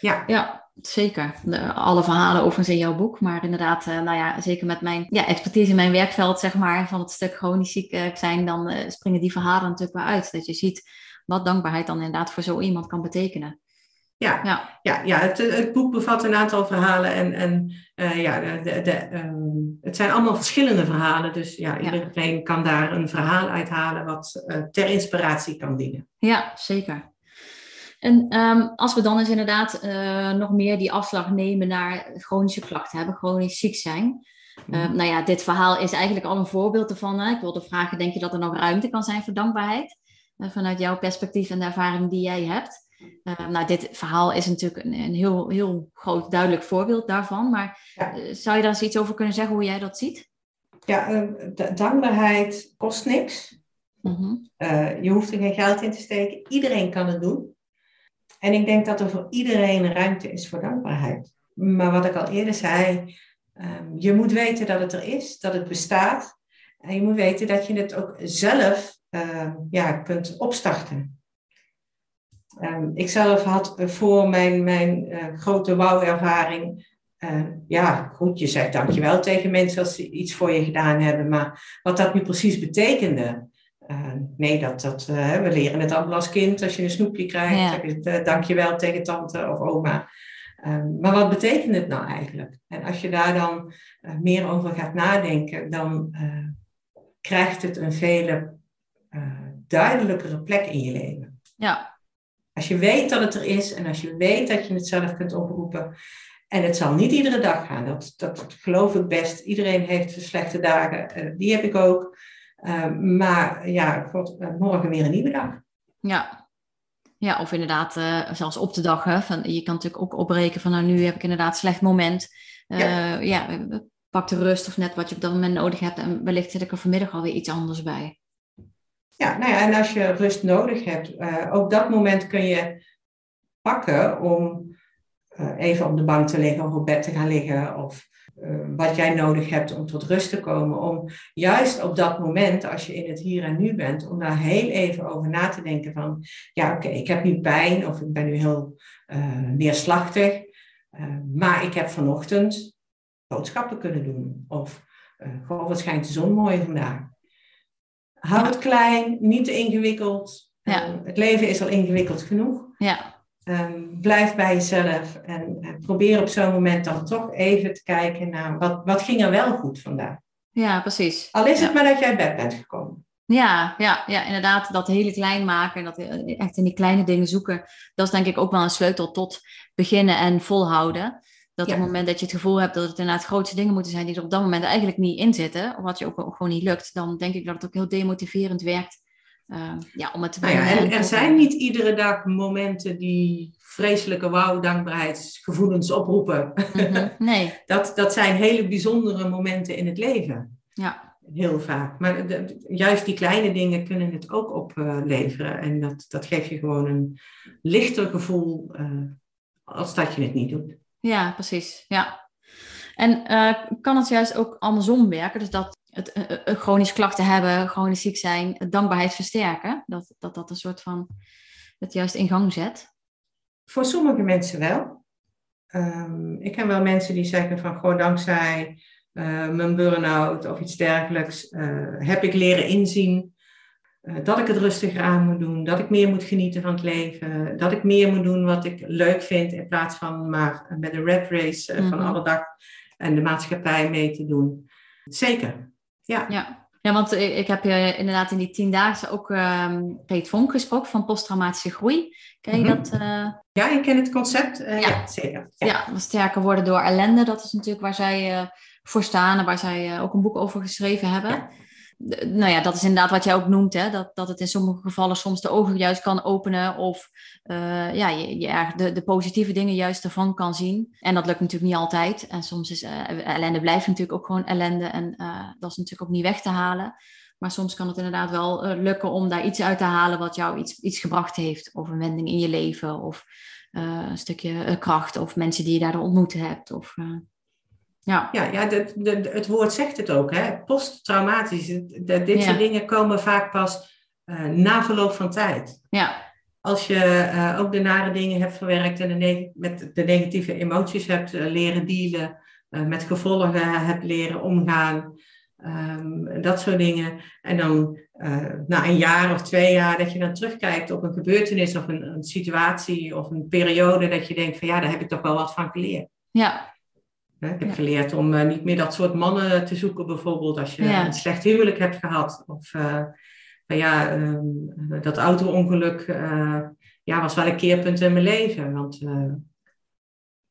ja. ja, zeker. De, alle verhalen overigens in jouw boek. Maar inderdaad, uh, nou ja, zeker met mijn ja, expertise in mijn werkveld, zeg maar, van het stuk chronisch ziek uh, zijn, dan uh, springen die verhalen natuurlijk wel uit. Dat je ziet wat dankbaarheid dan inderdaad voor zo iemand kan betekenen. Ja, ja. ja, ja het, het boek bevat een aantal verhalen en, en ja, de, de, um, het zijn allemaal verschillende verhalen. Dus ja, iedereen ja. kan daar een verhaal uithalen wat ter inspiratie kan dienen. Ja, zeker. En um, als we dan eens inderdaad uh, nog meer die afslag nemen naar chronische klachten hebben, chronisch ziek zijn. Uh, nou ja, dit verhaal is eigenlijk al een voorbeeld ervan. Hè? Ik wilde vragen, denk je dat er nog ruimte kan zijn voor dankbaarheid? Uh, vanuit jouw perspectief en de ervaring die jij hebt. nou, dit verhaal is natuurlijk een, een, heel, heel groot, duidelijk voorbeeld daarvan. Maar ja. zou je daar eens iets over kunnen zeggen, hoe jij dat ziet? Ja, dankbaarheid kost niks. Mm -hmm. je hoeft er geen geld in te steken. Iedereen kan het doen. En ik denk dat er voor iedereen ruimte is voor dankbaarheid. Maar wat ik al eerder zei, um, je moet weten dat het er is, dat het bestaat. En je moet weten dat je het ook zelf uh, ja, kunt opstarten. Um, ik zelf had voor mijn, mijn uh, grote wauw-ervaring uh, ja, goed, je zegt dankjewel tegen mensen als ze iets voor je gedaan hebben. Maar wat dat nu precies betekende, uh, nee, dat, dat, uh, we leren het allemaal als kind. Als je een snoepje krijgt, ja. zeg je uh, dankjewel tegen tante of oma. Um, maar wat betekent het nou eigenlijk? En als je daar dan meer over gaat nadenken, dan krijgt het een vele duidelijkere plek in je leven. Ja. Als je weet dat het er is en als je weet dat je het zelf kunt oproepen. En het zal niet iedere dag gaan, dat, dat, dat geloof ik best. Iedereen heeft slechte dagen, die heb ik ook. Uh, maar ja, God, eh, morgen weer een nieuwe dag. Ja, ja of inderdaad uh, zelfs op de dag. Hè, van, je kan natuurlijk ook opbreken van nou nu heb ik inderdaad een slecht moment. ja. ja, pak de rust of net wat je op dat moment nodig hebt. En wellicht zit ik er vanmiddag alweer iets anders bij. Ja, nou ja, en als je rust nodig hebt, ook dat moment kun je pakken om even op de bank te liggen of op bed te gaan liggen. Of wat jij nodig hebt om tot rust te komen. Om juist op dat moment, als je in het hier en nu bent, om daar heel even over na te denken van, ja oké, okay, ik heb nu pijn of ik ben nu heel uh, neerslachtig. maar ik heb vanochtend boodschappen kunnen doen. Of gewoon, wat schijnt de zon mooi vandaag. Hou het klein, niet te ingewikkeld. Ja. het leven is al ingewikkeld genoeg. Ja. Um, blijf bij jezelf en, en probeer op zo'n moment dan toch even te kijken naar wat, wat ging er wel goed vandaag. Ja, precies. Al is het maar dat jij uit bed bent gekomen. Ja, ja, ja, inderdaad. Dat hele klein maken, dat echt in die kleine dingen zoeken, dat is denk ik ook wel een sleutel tot beginnen en volhouden. Dat op het moment dat je het gevoel hebt dat het inderdaad grootste dingen moeten zijn die er op dat moment eigenlijk niet in zitten, of wat je ook gewoon niet lukt, dan denk ik dat het ook heel demotiverend werkt. Uh, ja, om het te nou ja, en er zijn niet iedere dag momenten die vreselijke wauw, dankbaarheidsgevoelens oproepen. Mhm, nee. dat, dat zijn hele bijzondere momenten in het leven. Ja. Heel vaak. Maar juist die kleine dingen kunnen het ook opleveren. en dat, dat geeft je gewoon een lichter gevoel uh, als dat je het niet doet. Ja, precies. Ja. En kan het juist ook andersom werken? Dus dat het uh, chronisch klachten hebben, chronisch ziek zijn, dankbaarheid versterken? Dat, dat dat een soort van het juist in gang zet? Voor sommige mensen wel. Um, ik ken wel mensen die zeggen van gewoon dankzij uh, mijn burn-out of iets dergelijks heb ik leren inzien dat ik het rustiger aan moet doen, dat ik meer moet genieten van het leven, dat ik meer moet doen wat ik leuk vind in plaats van maar met een red race uh, mm -hmm. van alle dag en de maatschappij mee te doen. Zeker, ja. ja. Ja, want ik, ik heb je inderdaad in die tien dagen ook um, Peet Vonk gesproken van posttraumatische groei. Ken je mm -hmm. dat? Uh... Ja, ik ken het concept. Uh, ja. ja. zeker. Ja. ja, sterker worden door ellende. Dat is natuurlijk waar zij uh, voor staan en waar zij ook een boek over geschreven hebben. Ja nou ja, dat is inderdaad wat jij ook noemt, hè? Dat, dat het in sommige gevallen soms de ogen juist kan openen of uh, ja, je, de, de positieve dingen juist ervan kan zien. En dat lukt natuurlijk niet altijd. En soms is uh, ellende blijft natuurlijk ook gewoon ellende en uh, dat is natuurlijk ook niet weg te halen. Maar soms kan het inderdaad wel lukken om daar iets uit te halen wat jou iets, iets gebracht heeft. Of een wending in je leven of een stukje kracht of mensen die je daar ontmoet hebt. Of, ja, ja, ja de, de, het woord zegt het ook. Hè? Posttraumatisch. De, dit ja. soort dingen komen vaak pas uh, na verloop van tijd. Ja. Als je uh, ook de nare dingen hebt verwerkt en de met de negatieve emoties hebt uh, leren dealen, met gevolgen hebt leren omgaan, um, dat soort dingen. En dan na een jaar of twee jaar dat je dan terugkijkt op een gebeurtenis of een, een situatie of een periode dat je denkt van ja, daar heb ik toch wel wat van geleerd. Ja, ik heb ja. geleerd om uh, niet meer dat soort mannen te zoeken, bijvoorbeeld als je ja. een slecht huwelijk hebt gehad. Of uh, ja, um, dat auto-ongeluk uh, ja, was wel een keerpunt in mijn leven. Want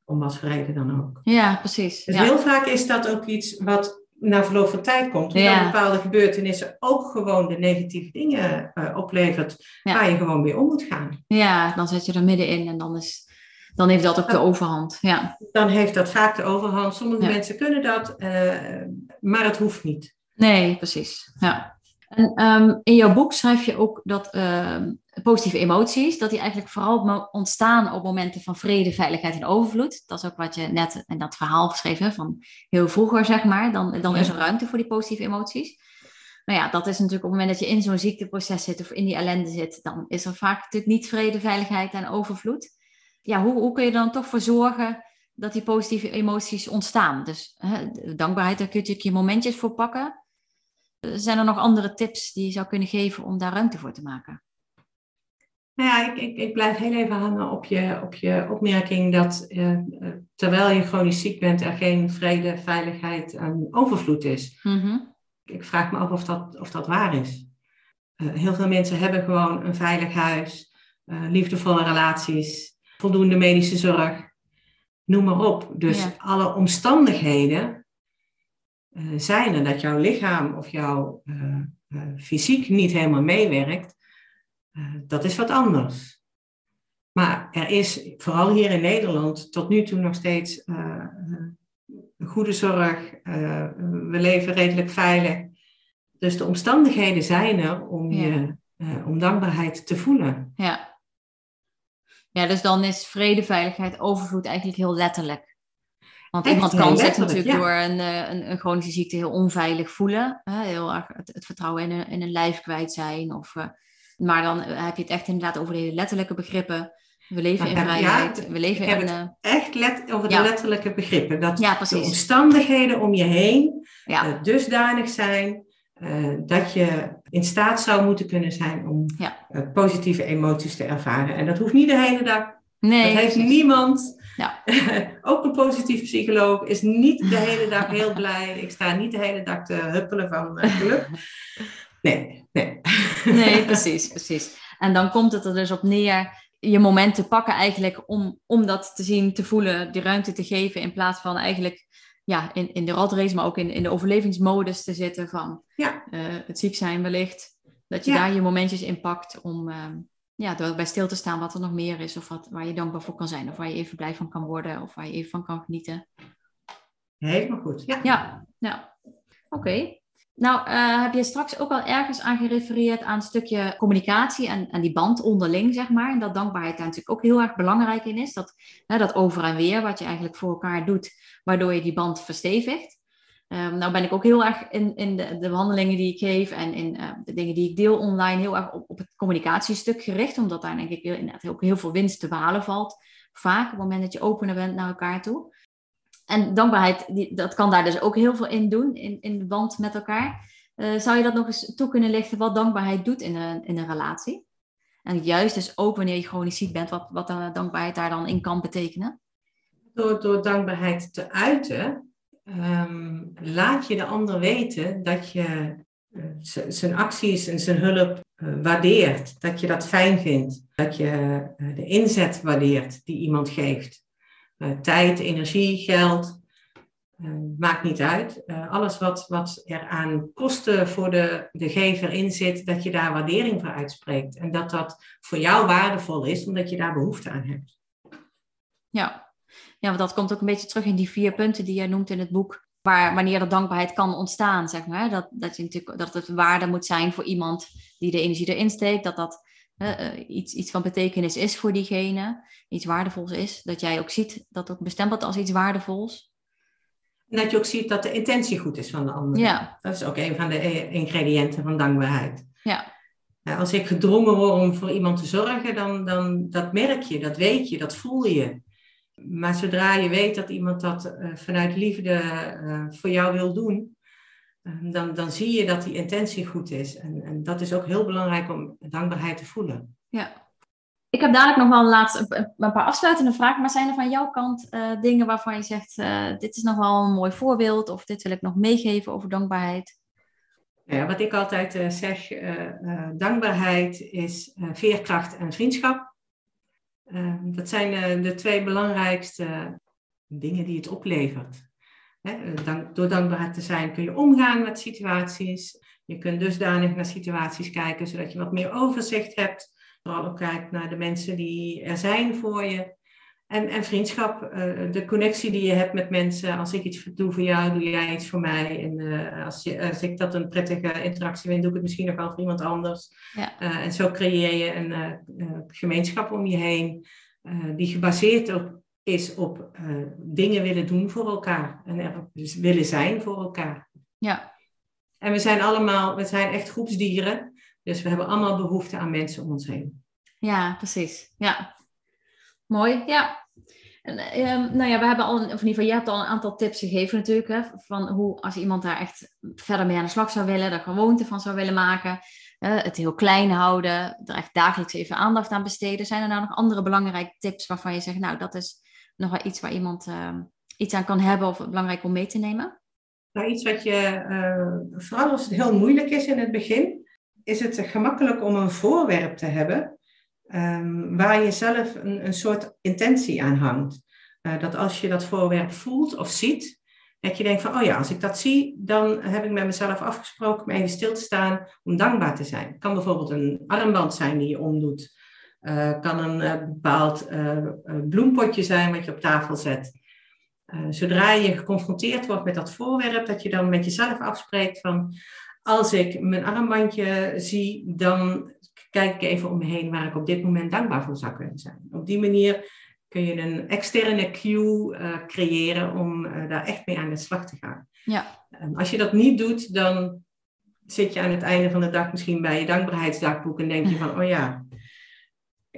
om wat voor reden dan ook. Ja, precies. Dus ja. heel vaak is dat ook iets wat na verloop van tijd komt. Omdat bepaalde gebeurtenissen ook gewoon de negatieve dingen oplevert. Waar je gewoon mee om moet gaan. Ja, dan zit je er middenin en dan is dan heeft dat ook de overhand. Ja. Dan heeft dat vaak de overhand. Sommige ja. mensen kunnen dat, uh, maar het hoeft niet. Nee, precies. Ja. En um, in jouw boek schrijf je ook dat uh, positieve emoties, dat die eigenlijk vooral ontstaan op momenten van vrede, veiligheid en overvloed. Dat is ook wat je net in dat verhaal geschreven van heel vroeger, zeg maar. Dan, dan ja. is er ruimte voor die positieve emoties. Nou ja, dat is natuurlijk op het moment dat je in zo'n ziekteproces zit of in die ellende zit, dan is er vaak natuurlijk niet vrede, veiligheid en overvloed ja, hoe, hoe kun je dan toch voor zorgen dat die positieve emoties ontstaan? Dus hè, dankbaarheid, daar kun je natuurlijk je momentjes voor pakken. Zijn er nog andere tips die je zou kunnen geven om daar ruimte voor te maken? Nou ja, ik, ik, ik blijf heel even hangen op je, op je opmerking dat uh, terwijl je chronisch ziek bent, er geen vrede, veiligheid en overvloed is. Mm-hmm. Ik vraag me af of dat, of dat waar is. Uh, heel veel mensen hebben gewoon een veilig huis, uh, liefdevolle relaties, voldoende medische zorg, noem maar op. Dus ja. alle omstandigheden uh, zijn er dat jouw lichaam of jouw uh, uh, fysiek niet helemaal meewerkt. dat is wat anders. Maar er is vooral hier in Nederland tot nu toe nog steeds goede zorg. we leven redelijk veilig. Dus de omstandigheden zijn er om, ja. je, om dankbaarheid te voelen. Ja. Ja, dus dan is vrede, veiligheid, overvloed eigenlijk heel letterlijk. Want Echt, iemand kan zich natuurlijk ja. door een, eh, een, een, chronische ziekte heel onveilig voelen. Hè? Heel erg het, het, vertrouwen in een, in een lijf kwijt zijn. Of, uh, maar dan heb je het echt inderdaad over de letterlijke begrippen. We leven in vrijheid. we leven in... Uh, echt let, over de letterlijke begrippen. Dat ja, de omstandigheden om je heen uh, dusdanig zijn uh, dat je in staat zou moeten kunnen zijn om ja. positieve emoties te ervaren. En dat hoeft niet de hele dag. Nee, dat heeft niemand. Ja. Ook een positief psycholoog is niet de hele dag heel blij. Ik sta niet de hele dag te huppelen van geluk. Nee, nee. Nee, precies, precies. En dan komt het er dus op neer je moment te pakken eigenlijk om, om dat te zien, te voelen, die ruimte te geven in plaats van eigenlijk ja, in, in de ratrace, maar ook in, in de overlevingsmodus te zitten van ja. uh, het ziek zijn wellicht. Dat je Ja. daar je momentjes in pakt om uh, ja, door bij stil te staan wat er nog meer is of wat, waar je dankbaar voor kan zijn of waar je even blij van kan worden of waar je even van kan genieten. Helemaal goed, ja. Ja, ja. oké. Okay. Nou, uh, heb je straks ook al ergens aan gerefereerd aan een stukje communicatie en, en die band onderling, zeg maar. En dat dankbaarheid daar natuurlijk ook heel erg belangrijk in is. Dat, hè, dat over en weer, wat je eigenlijk voor elkaar doet, waardoor je die band verstevigt. Um, nou ben ik ook heel erg in, in de, de behandelingen die ik geef en in uh, de dingen die ik deel online heel erg op, op het communicatiestuk gericht. Omdat daar denk ik ook heel veel winst te behalen valt. Vaak op het moment dat je opener bent naar elkaar toe. En dankbaarheid, die, dat kan daar dus ook heel veel in doen, in, in de band met elkaar. Uh, zou je dat nog eens toe kunnen lichten, wat dankbaarheid doet in een, in een relatie? En juist dus ook wanneer je chronisch ziek bent, wat, wat dankbaarheid daar dan in kan betekenen? Door, door dankbaarheid te uiten, um, laat je de ander weten dat je uh, zijn acties en zijn hulp uh, waardeert. Dat je dat fijn vindt. Dat je de inzet waardeert die iemand geeft. Uh, tijd, energie, geld, uh, maakt niet uit. Uh, alles wat, wat er aan kosten voor de, de gever in zit, dat je daar waardering voor uitspreekt. En dat dat voor jou waardevol is, omdat je daar behoefte aan hebt. Ja. ja, want dat komt ook een beetje terug in die vier punten die jij noemt in het boek. Waar, wanneer de dankbaarheid kan ontstaan, zeg maar. Dat, dat, je natuurlijk, dat het waarde moet zijn voor iemand die de energie erin steekt. Dat dat uh, iets, iets van betekenis is voor diegene, iets waardevols is, dat jij ook ziet dat ook bestempelt als iets waardevols. En dat je ook ziet dat de intentie goed is van de ander. Ja. Dat is ook een van de ingrediënten van dankbaarheid. Ja. Als ik gedrongen word om voor iemand te zorgen, dan, dan dat merk je, dat weet je, dat voel je. Maar zodra je weet dat iemand dat uh, vanuit liefde uh, voor jou wil doen, dan, dan zie je dat die intentie goed is. En, en dat is ook heel belangrijk om dankbaarheid te voelen. Ja. Ik heb dadelijk nog wel een, laatste, een paar afsluitende vragen, maar zijn er van jouw kant uh, dingen waarvan je zegt, uh, dit is nog wel een mooi voorbeeld of dit wil ik nog meegeven over dankbaarheid? Ja, wat ik altijd uh, zeg, dankbaarheid is veerkracht en vriendschap. dat zijn de twee belangrijkste dingen die het oplevert. He, dank, door dankbaar te zijn kun je omgaan met situaties. Je kunt dusdanig naar situaties kijken, zodat je wat meer overzicht hebt. Vooral ook kijkt naar de mensen die er zijn voor je. En, en vriendschap, uh, de connectie die je hebt met mensen. Als ik iets doe voor jou, doe jij iets voor mij. En uh, als, je, als ik dat een prettige interactie vind, doe ik het misschien nog wel voor iemand anders. Ja. Uh, en zo creëer je een gemeenschap om je heen, die gebaseerd op is op uh, dingen willen doen voor elkaar. En er dus willen zijn voor elkaar. Ja. En we zijn allemaal, we zijn echt groepsdieren. Dus we hebben allemaal behoefte aan mensen om ons heen. Ja, precies. Ja. Mooi, ja. En, um, nou ja, we hebben al, of in ieder geval, je hebt al een aantal tips gegeven natuurlijk. Hè, van hoe, als iemand daar echt verder mee aan de slag zou willen, er gewoonte van zou willen maken. Uh, het heel klein houden, er echt dagelijks even aandacht aan besteden. Zijn er nou nog andere belangrijke tips waarvan je zegt, nou, dat is nog wel iets waar iemand uh, iets aan kan hebben of belangrijk om mee te nemen? Nou, iets wat je, uh, vooral als het heel moeilijk is in het begin, is het gemakkelijk om een voorwerp te hebben um, waar je zelf een, een soort intentie aan hangt. Uh, dat als je dat voorwerp voelt of ziet, dat je denkt van, oh ja, als ik dat zie, dan heb ik met mezelf afgesproken om even stil te staan om dankbaar te zijn. Het kan bijvoorbeeld een armband zijn die je omdoet. Uh, kan een uh, bepaald uh, bloempotje zijn wat je op tafel zet. zodra je geconfronteerd wordt met dat voorwerp, dat je dan met jezelf afspreekt van als ik mijn armbandje zie, dan kijk ik even om me heen waar ik op dit moment dankbaar voor zou kunnen zijn. Op die manier kun je een externe cue creëren om daar echt mee aan de slag te gaan. Ja. Als je dat niet doet, dan zit je aan het einde van de dag misschien bij je dankbaarheidsdagboek en denk je van, oh ja,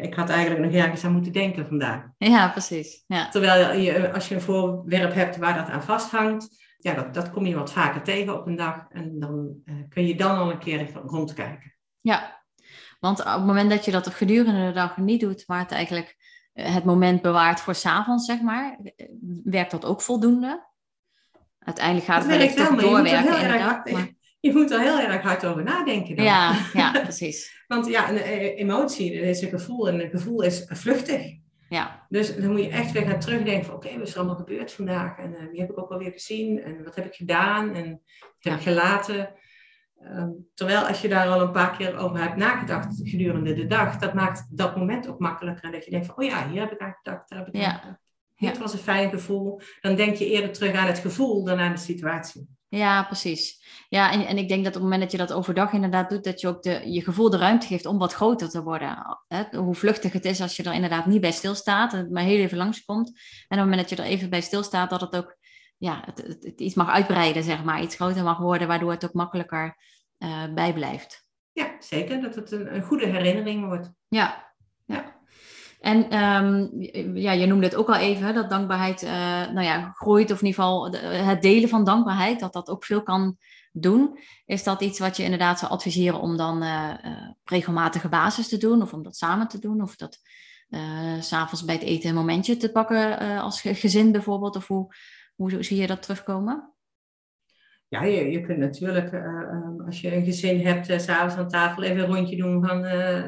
ik had eigenlijk nog ergens aan moeten denken vandaag. Ja, precies. Ja. Terwijl je, als je een voorwerp hebt waar dat aan vasthangt, ja, dat, dat kom je wat vaker tegen op een dag. En dan uh, kun je dan al een keer rondkijken. Ja, want op het moment dat je dat gedurende de dag niet doet, maar het eigenlijk eh, het moment bewaart voor s'avonds, zeg maar, eh, werkt dat ook voldoende? Uiteindelijk gaat het, het wel doorwerken. Maar... Je moet er heel erg hard over nadenken. Dan. Ja, ja, precies. Want ja, een emotie is een gevoel en een gevoel is vluchtig. Ja. Dus dan moet je echt weer gaan terugdenken van oké, wat is er allemaal gebeurd vandaag? En uh, wie heb ik ook alweer gezien? En wat heb ik gedaan? En wat heb ik gelaten? Ehm, terwijl als je daar al een paar keer over hebt nagedacht gedurende de dag, dat maakt dat moment ook makkelijker. En dat je denkt van, oh ja, hier heb ik aan gedacht, daar heb ik aan gedacht. Dit was een fijn gevoel. Dan denk je eerder terug aan het gevoel dan aan de situatie. Ja, precies. Ja, en, en ik denk dat op het moment dat je dat overdag inderdaad doet, dat je ook de, je gevoel de ruimte geeft om wat groter te worden. Hè? Hoe vluchtig het is als je er inderdaad niet bij stilstaat en het maar heel even langskomt. En op het moment dat je er even bij stilstaat, dat het ook ja, het, het, iets mag uitbreiden, zeg maar. Iets groter mag worden, waardoor het ook makkelijker uh, bijblijft. Ja, zeker. Dat het een, een goede herinnering wordt. Ja. En um, ja, je noemde het ook al even, dat dankbaarheid uh, nou ja, groeit, of in ieder geval het delen van dankbaarheid, dat dat ook veel kan doen. Is dat iets wat je inderdaad zou adviseren om dan uh, regelmatige basis te doen, of om dat samen te doen, of dat s s'avonds bij het eten een momentje te pakken als gezin bijvoorbeeld, of hoe, hoe zie je dat terugkomen? Ja, je, je kunt natuurlijk, uh, als je een gezin hebt, uh, s'avonds aan tafel even een rondje doen van uh,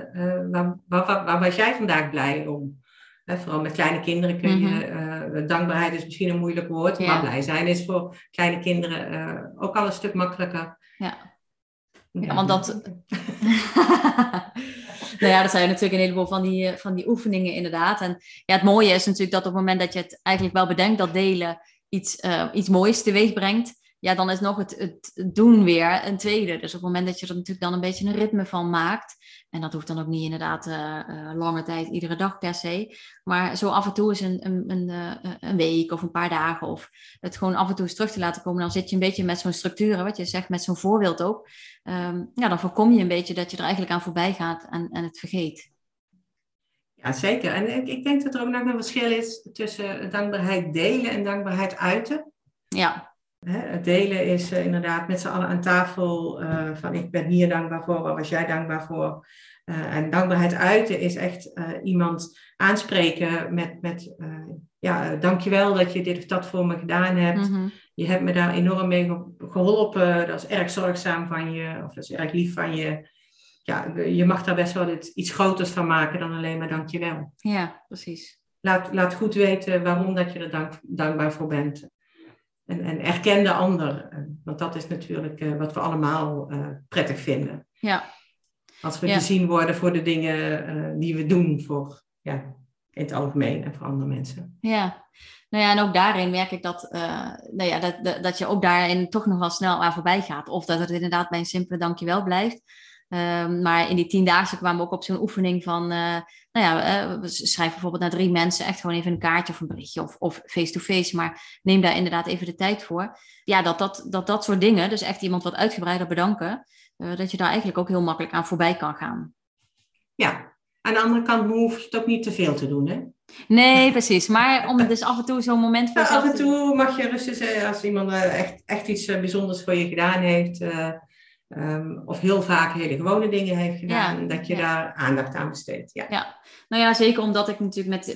waar, waar, waar, was jij vandaag blij om? vooral met kleine kinderen kun je, mm dankbaarheid is misschien een moeilijk woord, maar blij zijn is voor kleine kinderen ook al een stuk makkelijker. Ja, ja want dat... nou ja, er zijn natuurlijk een heleboel van die, van die oefeningen inderdaad. En ja, het mooie is natuurlijk dat op het moment dat je het eigenlijk wel bedenkt, dat delen iets, iets moois teweeg brengt ja, dan is nog het, het doen weer een tweede. Dus op het moment dat je er natuurlijk dan een beetje een ritme van maakt, en dat hoeft dan ook niet inderdaad uh, lange tijd, iedere dag per se, maar zo af en toe is een, een, een, uh, een, week of een paar dagen, of het gewoon af en toe eens terug te laten komen, dan zit je een beetje met zo'n structuur, wat je zegt, met zo'n voorbeeld ook. Um, ja, dan voorkom je een beetje dat je er eigenlijk aan voorbij gaat en, en het vergeet. Ja, zeker. En ik, ik denk dat er ook nog een verschil is tussen dankbaarheid delen en dankbaarheid uiten. Ja. Het delen is uh, inderdaad met z'n allen aan tafel uh, van ik ben hier dankbaar voor, waar was jij dankbaar voor? Uh, en dankbaarheid uiten is echt iemand aanspreken met, met ja, dankjewel dat je dit of dat voor me gedaan hebt. Mm -hmm. Je hebt me daar enorm mee geholpen, dat is erg zorgzaam van je, of dat is erg lief van je. Ja, je mag daar best wel iets, iets groters van maken dan alleen maar dankjewel. Ja, precies. Laat, laat goed weten waarom dat je er dank, dankbaar voor bent. En, en erken de ander. Eh, want dat is natuurlijk uh, wat we allemaal uh, prettig vinden. Ja. Als we ja. gezien worden voor de dingen uh, die we doen voor, ja, in het algemeen en voor andere mensen. Ja, nou ja, en ook daarin merk ik dat, nou ja, dat, dat, dat je ook daarin toch nog wel snel aan voorbij gaat. Of dat het inderdaad bij een simpele dankjewel blijft. Um, maar in die tiendaagse kwamen we ook op zo'n oefening van, uh, nou ja, uh, we schrijven bijvoorbeeld naar drie mensen echt gewoon even een kaartje of een berichtje of, of face-to-face, maar neem daar inderdaad even de tijd voor. Ja, dat dat, dat dat soort dingen, dus echt iemand wat uitgebreider bedanken, uh, dat je daar eigenlijk ook heel makkelijk aan voorbij kan gaan. Ja, aan de andere kant hoef je het ook niet te veel te doen, hè? Nee, precies. Maar om dus af en toe zo'n moment voor ja, Af en toe mag je rustig als iemand echt, echt iets bijzonders voor je gedaan heeft Um, of heel vaak hele gewone dingen heeft gedaan. Ja, dat je daar aandacht aan besteedt. Ja. ja, nou ja, zeker omdat ik natuurlijk met,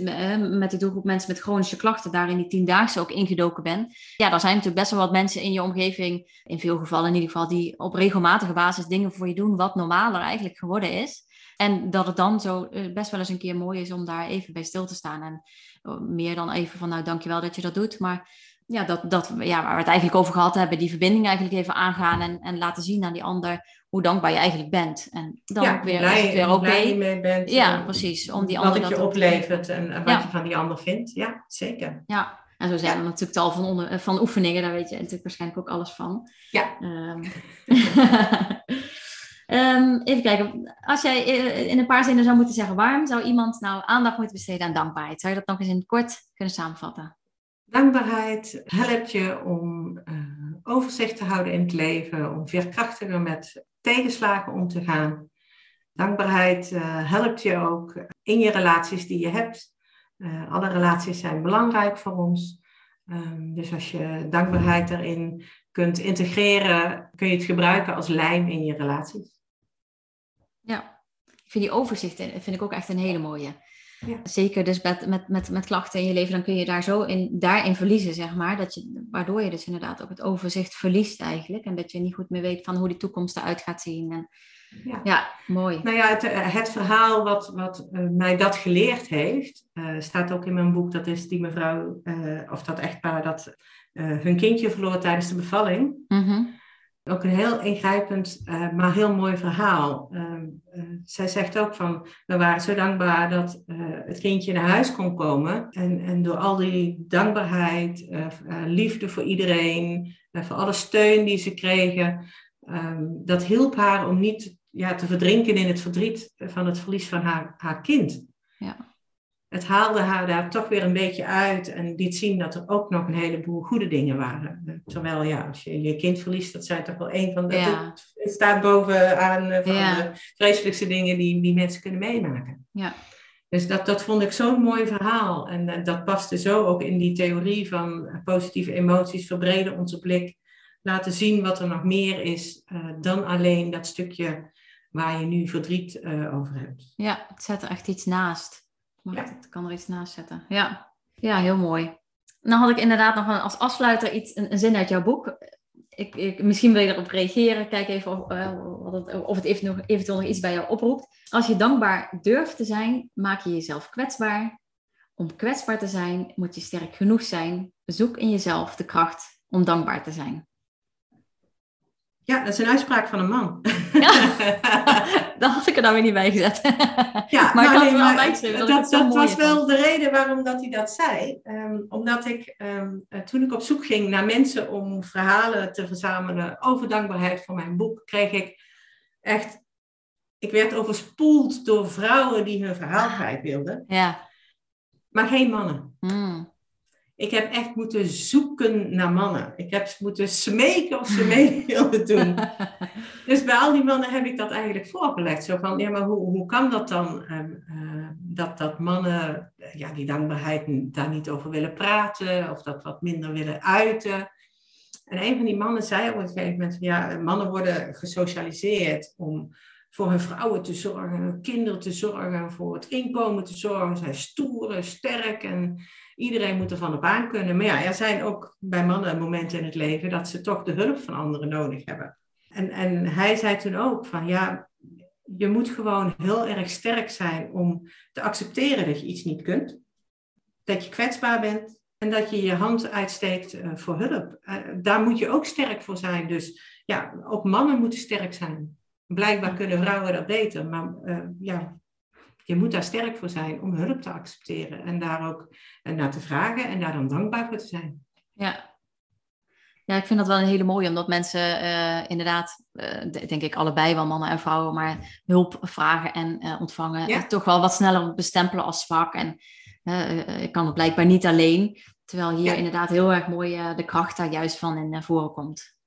met de doelgroep mensen met chronische klachten daar in die tiendaagse ook ingedoken ben. Ja, er zijn natuurlijk best wel wat mensen in je omgeving, in veel gevallen in ieder geval, die op regelmatige basis dingen voor je doen, wat normaler eigenlijk geworden is. En dat het dan zo eh, best wel eens een keer mooi is om daar even bij stil te staan. En eh, meer dan even van, nou, dankjewel dat je dat doet. Maar ja, dat, dat, ja, waar we het eigenlijk over gehad hebben, die verbinding eigenlijk even aangaan en, en laten zien aan die ander hoe dankbaar je eigenlijk bent. En dan ja, weer, blij, weer oké. Okay. mee bent. Ja, precies. Om die ander wat het je oplevert en, en wat ja. je van die ander vindt. Ja, zeker. Ja, en zo zijn er natuurlijk tal van, onder, van oefeningen, daar weet je natuurlijk waarschijnlijk ook alles van. Ja. Um, um, even kijken, als jij in een paar zinnen zou moeten zeggen, waarom zou iemand nou aandacht moeten besteden aan dankbaarheid? Zou je dat nog eens in het kort kunnen samenvatten? Dankbaarheid helpt je om uh, overzicht te houden in het leven, om veerkrachtiger met tegenslagen om te gaan. Dankbaarheid helpt je ook in je relaties die je hebt. alle relaties zijn belangrijk voor ons. Ehm, dus als je dankbaarheid erin kunt integreren, kun je het gebruiken als lijm in je relaties. Ja, ik vind die overzicht vind ik ook echt een hele mooie. Ja. Zeker dus met, met, met, met klachten in je leven, dan kun je daar zo in, daarin verliezen, zeg maar. Dat je, waardoor je dus inderdaad ook het overzicht verliest eigenlijk. En dat je niet goed meer weet van hoe die toekomst eruit gaat zien. En, ja. ja, mooi. Nou ja, het, eh, het verhaal wat, wat uh, mij dat geleerd heeft, uh, staat ook in mijn boek. Dat is die mevrouw, uh, of dat echtpaar, dat hun kindje verloor tijdens de bevalling. Mm ook een heel ingrijpend, uh, maar heel mooi verhaal. Uh, zij zegt ook van, we waren zo dankbaar dat het kindje naar huis kon komen. En, en door al die dankbaarheid, liefde voor iedereen, voor alle steun die ze kregen, um, dat hielp haar om niet ja, te verdrinken in het verdriet van het verlies van haar, haar kind. Ja het haalde haar daar toch weer een beetje uit en liet zien dat er ook nog een heleboel goede dingen waren. Terwijl ja, als je je kind verliest, dat zijn toch wel een van de. Ja. Het staat bovenaan eh, van de vreselijkste dingen die, die mensen kunnen meemaken. Ja. Dus dat, dat vond ik zo'n mooi verhaal. En uh, dat paste zo ook in die theorie van positieve emoties verbreden onze blik. Laten zien wat er nog meer is uh, dan alleen dat stukje waar je nu verdriet over hebt. Ja, het zet er echt iets naast. Ja. ik kan er iets naast zetten. Ja, ja heel mooi. Nou had ik inderdaad nog een, als afsluiter iets, een, een zin uit jouw boek. Ik, ik, misschien wil je erop reageren. Kijk even of, uh, het, of het even nog, eventueel nog iets bij jou oproept. Als je dankbaar durft te zijn, maak je jezelf kwetsbaar. Om kwetsbaar te zijn, moet je sterk genoeg zijn. Zoek in jezelf de kracht om dankbaar te zijn. Ja, dat is een uitspraak van een man. Ja, dat had ik er dan weer niet bij gezet. Ja, maar ik had er wel bij Dat, dat, was wel de reden waarom dat hij dat zei. Um, omdat ik, um, toen ik op zoek ging naar mensen om verhalen te verzamelen over dankbaarheid voor mijn boek, kreeg ik echt... Ik werd overspoeld door vrouwen die hun verhaal kwijt wilden. Ja. Maar geen mannen. Mm. Ik heb echt moeten zoeken naar mannen. Ik heb moeten smeken of ze mee wilden doen. dus bij al die mannen heb ik dat eigenlijk voorgelegd. Zo van, ja, maar hoe, hoe kan dat dan? Ehm, eh, dat, dat mannen uh, ja, die dankbaarheid daar niet over willen praten. Of dat wat minder willen uiten. En een van die mannen zei op een gegeven moment, ja, mannen worden gesocialiseerd om voor hun vrouwen te zorgen, hun kinderen te zorgen, voor het inkomen te zorgen. Zijn stoer, sterk en Iedereen moet er van op aan kunnen. Maar ja, er zijn ook bij mannen momenten in het leven dat ze toch de hulp van anderen nodig hebben. En, en hij zei toen ook van ja, je moet gewoon heel erg sterk zijn om te accepteren dat je iets niet kunt. Dat je kwetsbaar bent en dat je je hand uitsteekt uh, voor hulp. Uh, daar moet je ook sterk voor zijn. Dus ja, ook mannen moeten sterk zijn. Blijkbaar kunnen vrouwen dat beter, maar uh, ja, je moet daar sterk voor zijn om hulp te accepteren en daar ook eh, naar te vragen en daar dan dankbaar voor te zijn. Ja, ja, ik vind dat wel een hele mooie, omdat mensen uh, inderdaad, uh, denk ik allebei wel mannen en vrouwen, maar hulp vragen en uh, ontvangen. Ja. Toch wel wat sneller bestempelen als zwak. En ik kan het blijkbaar niet alleen. Terwijl hier inderdaad heel erg mooi de kracht daar juist van in naar voren komt.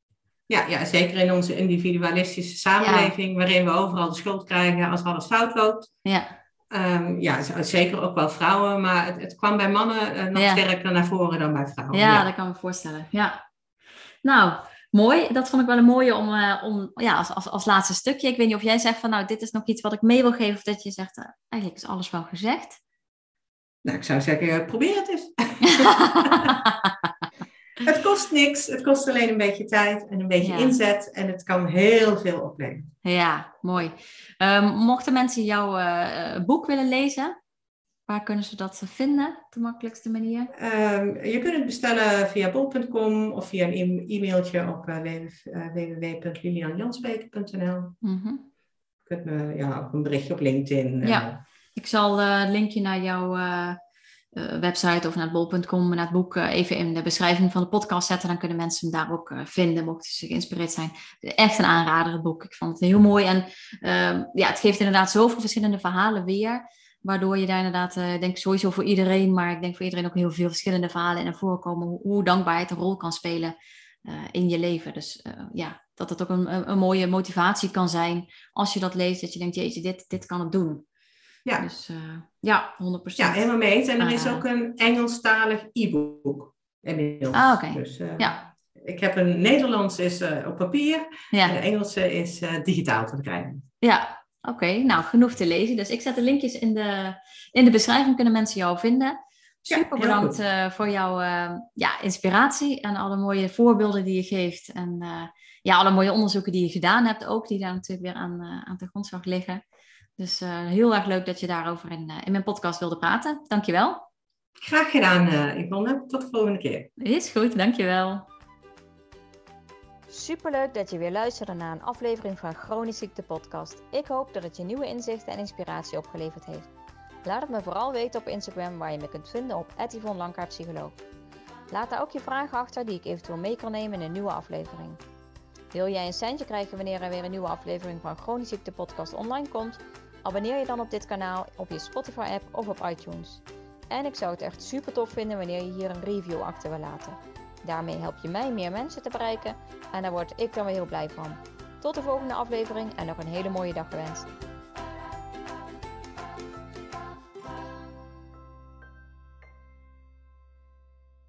Ja, ja, zeker in onze individualistische samenleving, waarin we overal de schuld krijgen als alles fout loopt. Ja. Um, ja, zeker ook wel vrouwen, maar het, het kwam bij mannen uh, nog sterker naar voren dan bij vrouwen. Ja, ja, dat kan ik me voorstellen. Ja. Nou, mooi. Dat vond ik wel een mooie om, uh, om ja, als, als, als laatste stukje. Ik weet niet of jij zegt van nou, dit is nog iets wat ik mee wil geven, of dat je zegt, uh, eigenlijk is alles wel gezegd. Nou, ik zou zeggen, probeer het eens. Het kost niks. Het kost alleen een beetje tijd en een beetje inzet. En het kan heel veel opleveren. Ja, mooi. Um, mochten mensen jouw uh, boek willen lezen, waar kunnen ze dat vinden op de makkelijkste manier? Um, je kunt het bestellen via bol.com of via een e-mailtje op uh, www.lilianjansbeker.nl. Mm -hmm. Je kunt me ja, ook een berichtje op LinkedIn. Ja, ik zal een linkje naar jouw website of naar bol.com, naar het boek uh, even in de beschrijving van de podcast zetten. Dan kunnen mensen hem daar ook uh, vinden, mochten ze geïnspireerd zijn. Echt een aanrader, het boek. Ik vond het heel mooi. En ehm, ja, het geeft inderdaad zoveel verschillende verhalen weer. Waardoor je daar inderdaad, denk ik sowieso voor iedereen, maar ik denk voor iedereen ook heel veel verschillende verhalen in naar voren komen. Hoe, hoe dankbaarheid een rol kan spelen in je leven. Dus ja, dat het ook een, een, mooie motivatie kan zijn als je dat leest, dat je denkt, jeetje, dit, dit kan het doen. Ja. Dus uh, ja, 100%. Ja, helemaal mee eens. En er is ook een Engelstalig e-book inmiddels. Ah, oké. Dus, uh, ja. Ik heb een Nederlands is op papier ja. en de Engelse is digitaal te krijgen. Ja, oké. Nou, genoeg te lezen. Dus ik zet de linkjes in de, in de beschrijving, kunnen mensen jou vinden. Super ja, bedankt uh, voor jouw uh, ja, inspiratie en alle mooie voorbeelden die je geeft. En uh, ja, alle mooie onderzoeken die je gedaan hebt ook, die daar natuurlijk weer aan, aan de grondslag liggen. Dus heel erg leuk dat je daarover in, in mijn podcast wilde praten. Dankjewel. Graag gedaan, Yvonne. Tot de volgende keer. Is goed, dankjewel. Superleuk dat je weer luisterde naar een aflevering van Chronisch Ziekte Podcast. Ik hoop dat het je nieuwe inzichten en inspiratie opgeleverd heeft. Laat het me vooral weten op Instagram waar je me kunt vinden op Yvonne Psycholoog. Laat daar ook je vragen achter die ik eventueel mee kan nemen in een nieuwe aflevering. Wil jij een centje krijgen wanneer er weer een nieuwe aflevering van Chronisch Ziekte Podcast online komt? Abonneer je dan op dit kanaal op je Spotify app of op iTunes. En ik zou het echt super tof vinden wanneer je hier een review achter wil laten. Daarmee help je mij meer mensen te bereiken en daar word ik dan weer heel blij van. Tot de volgende aflevering en nog een hele mooie dag gewenst.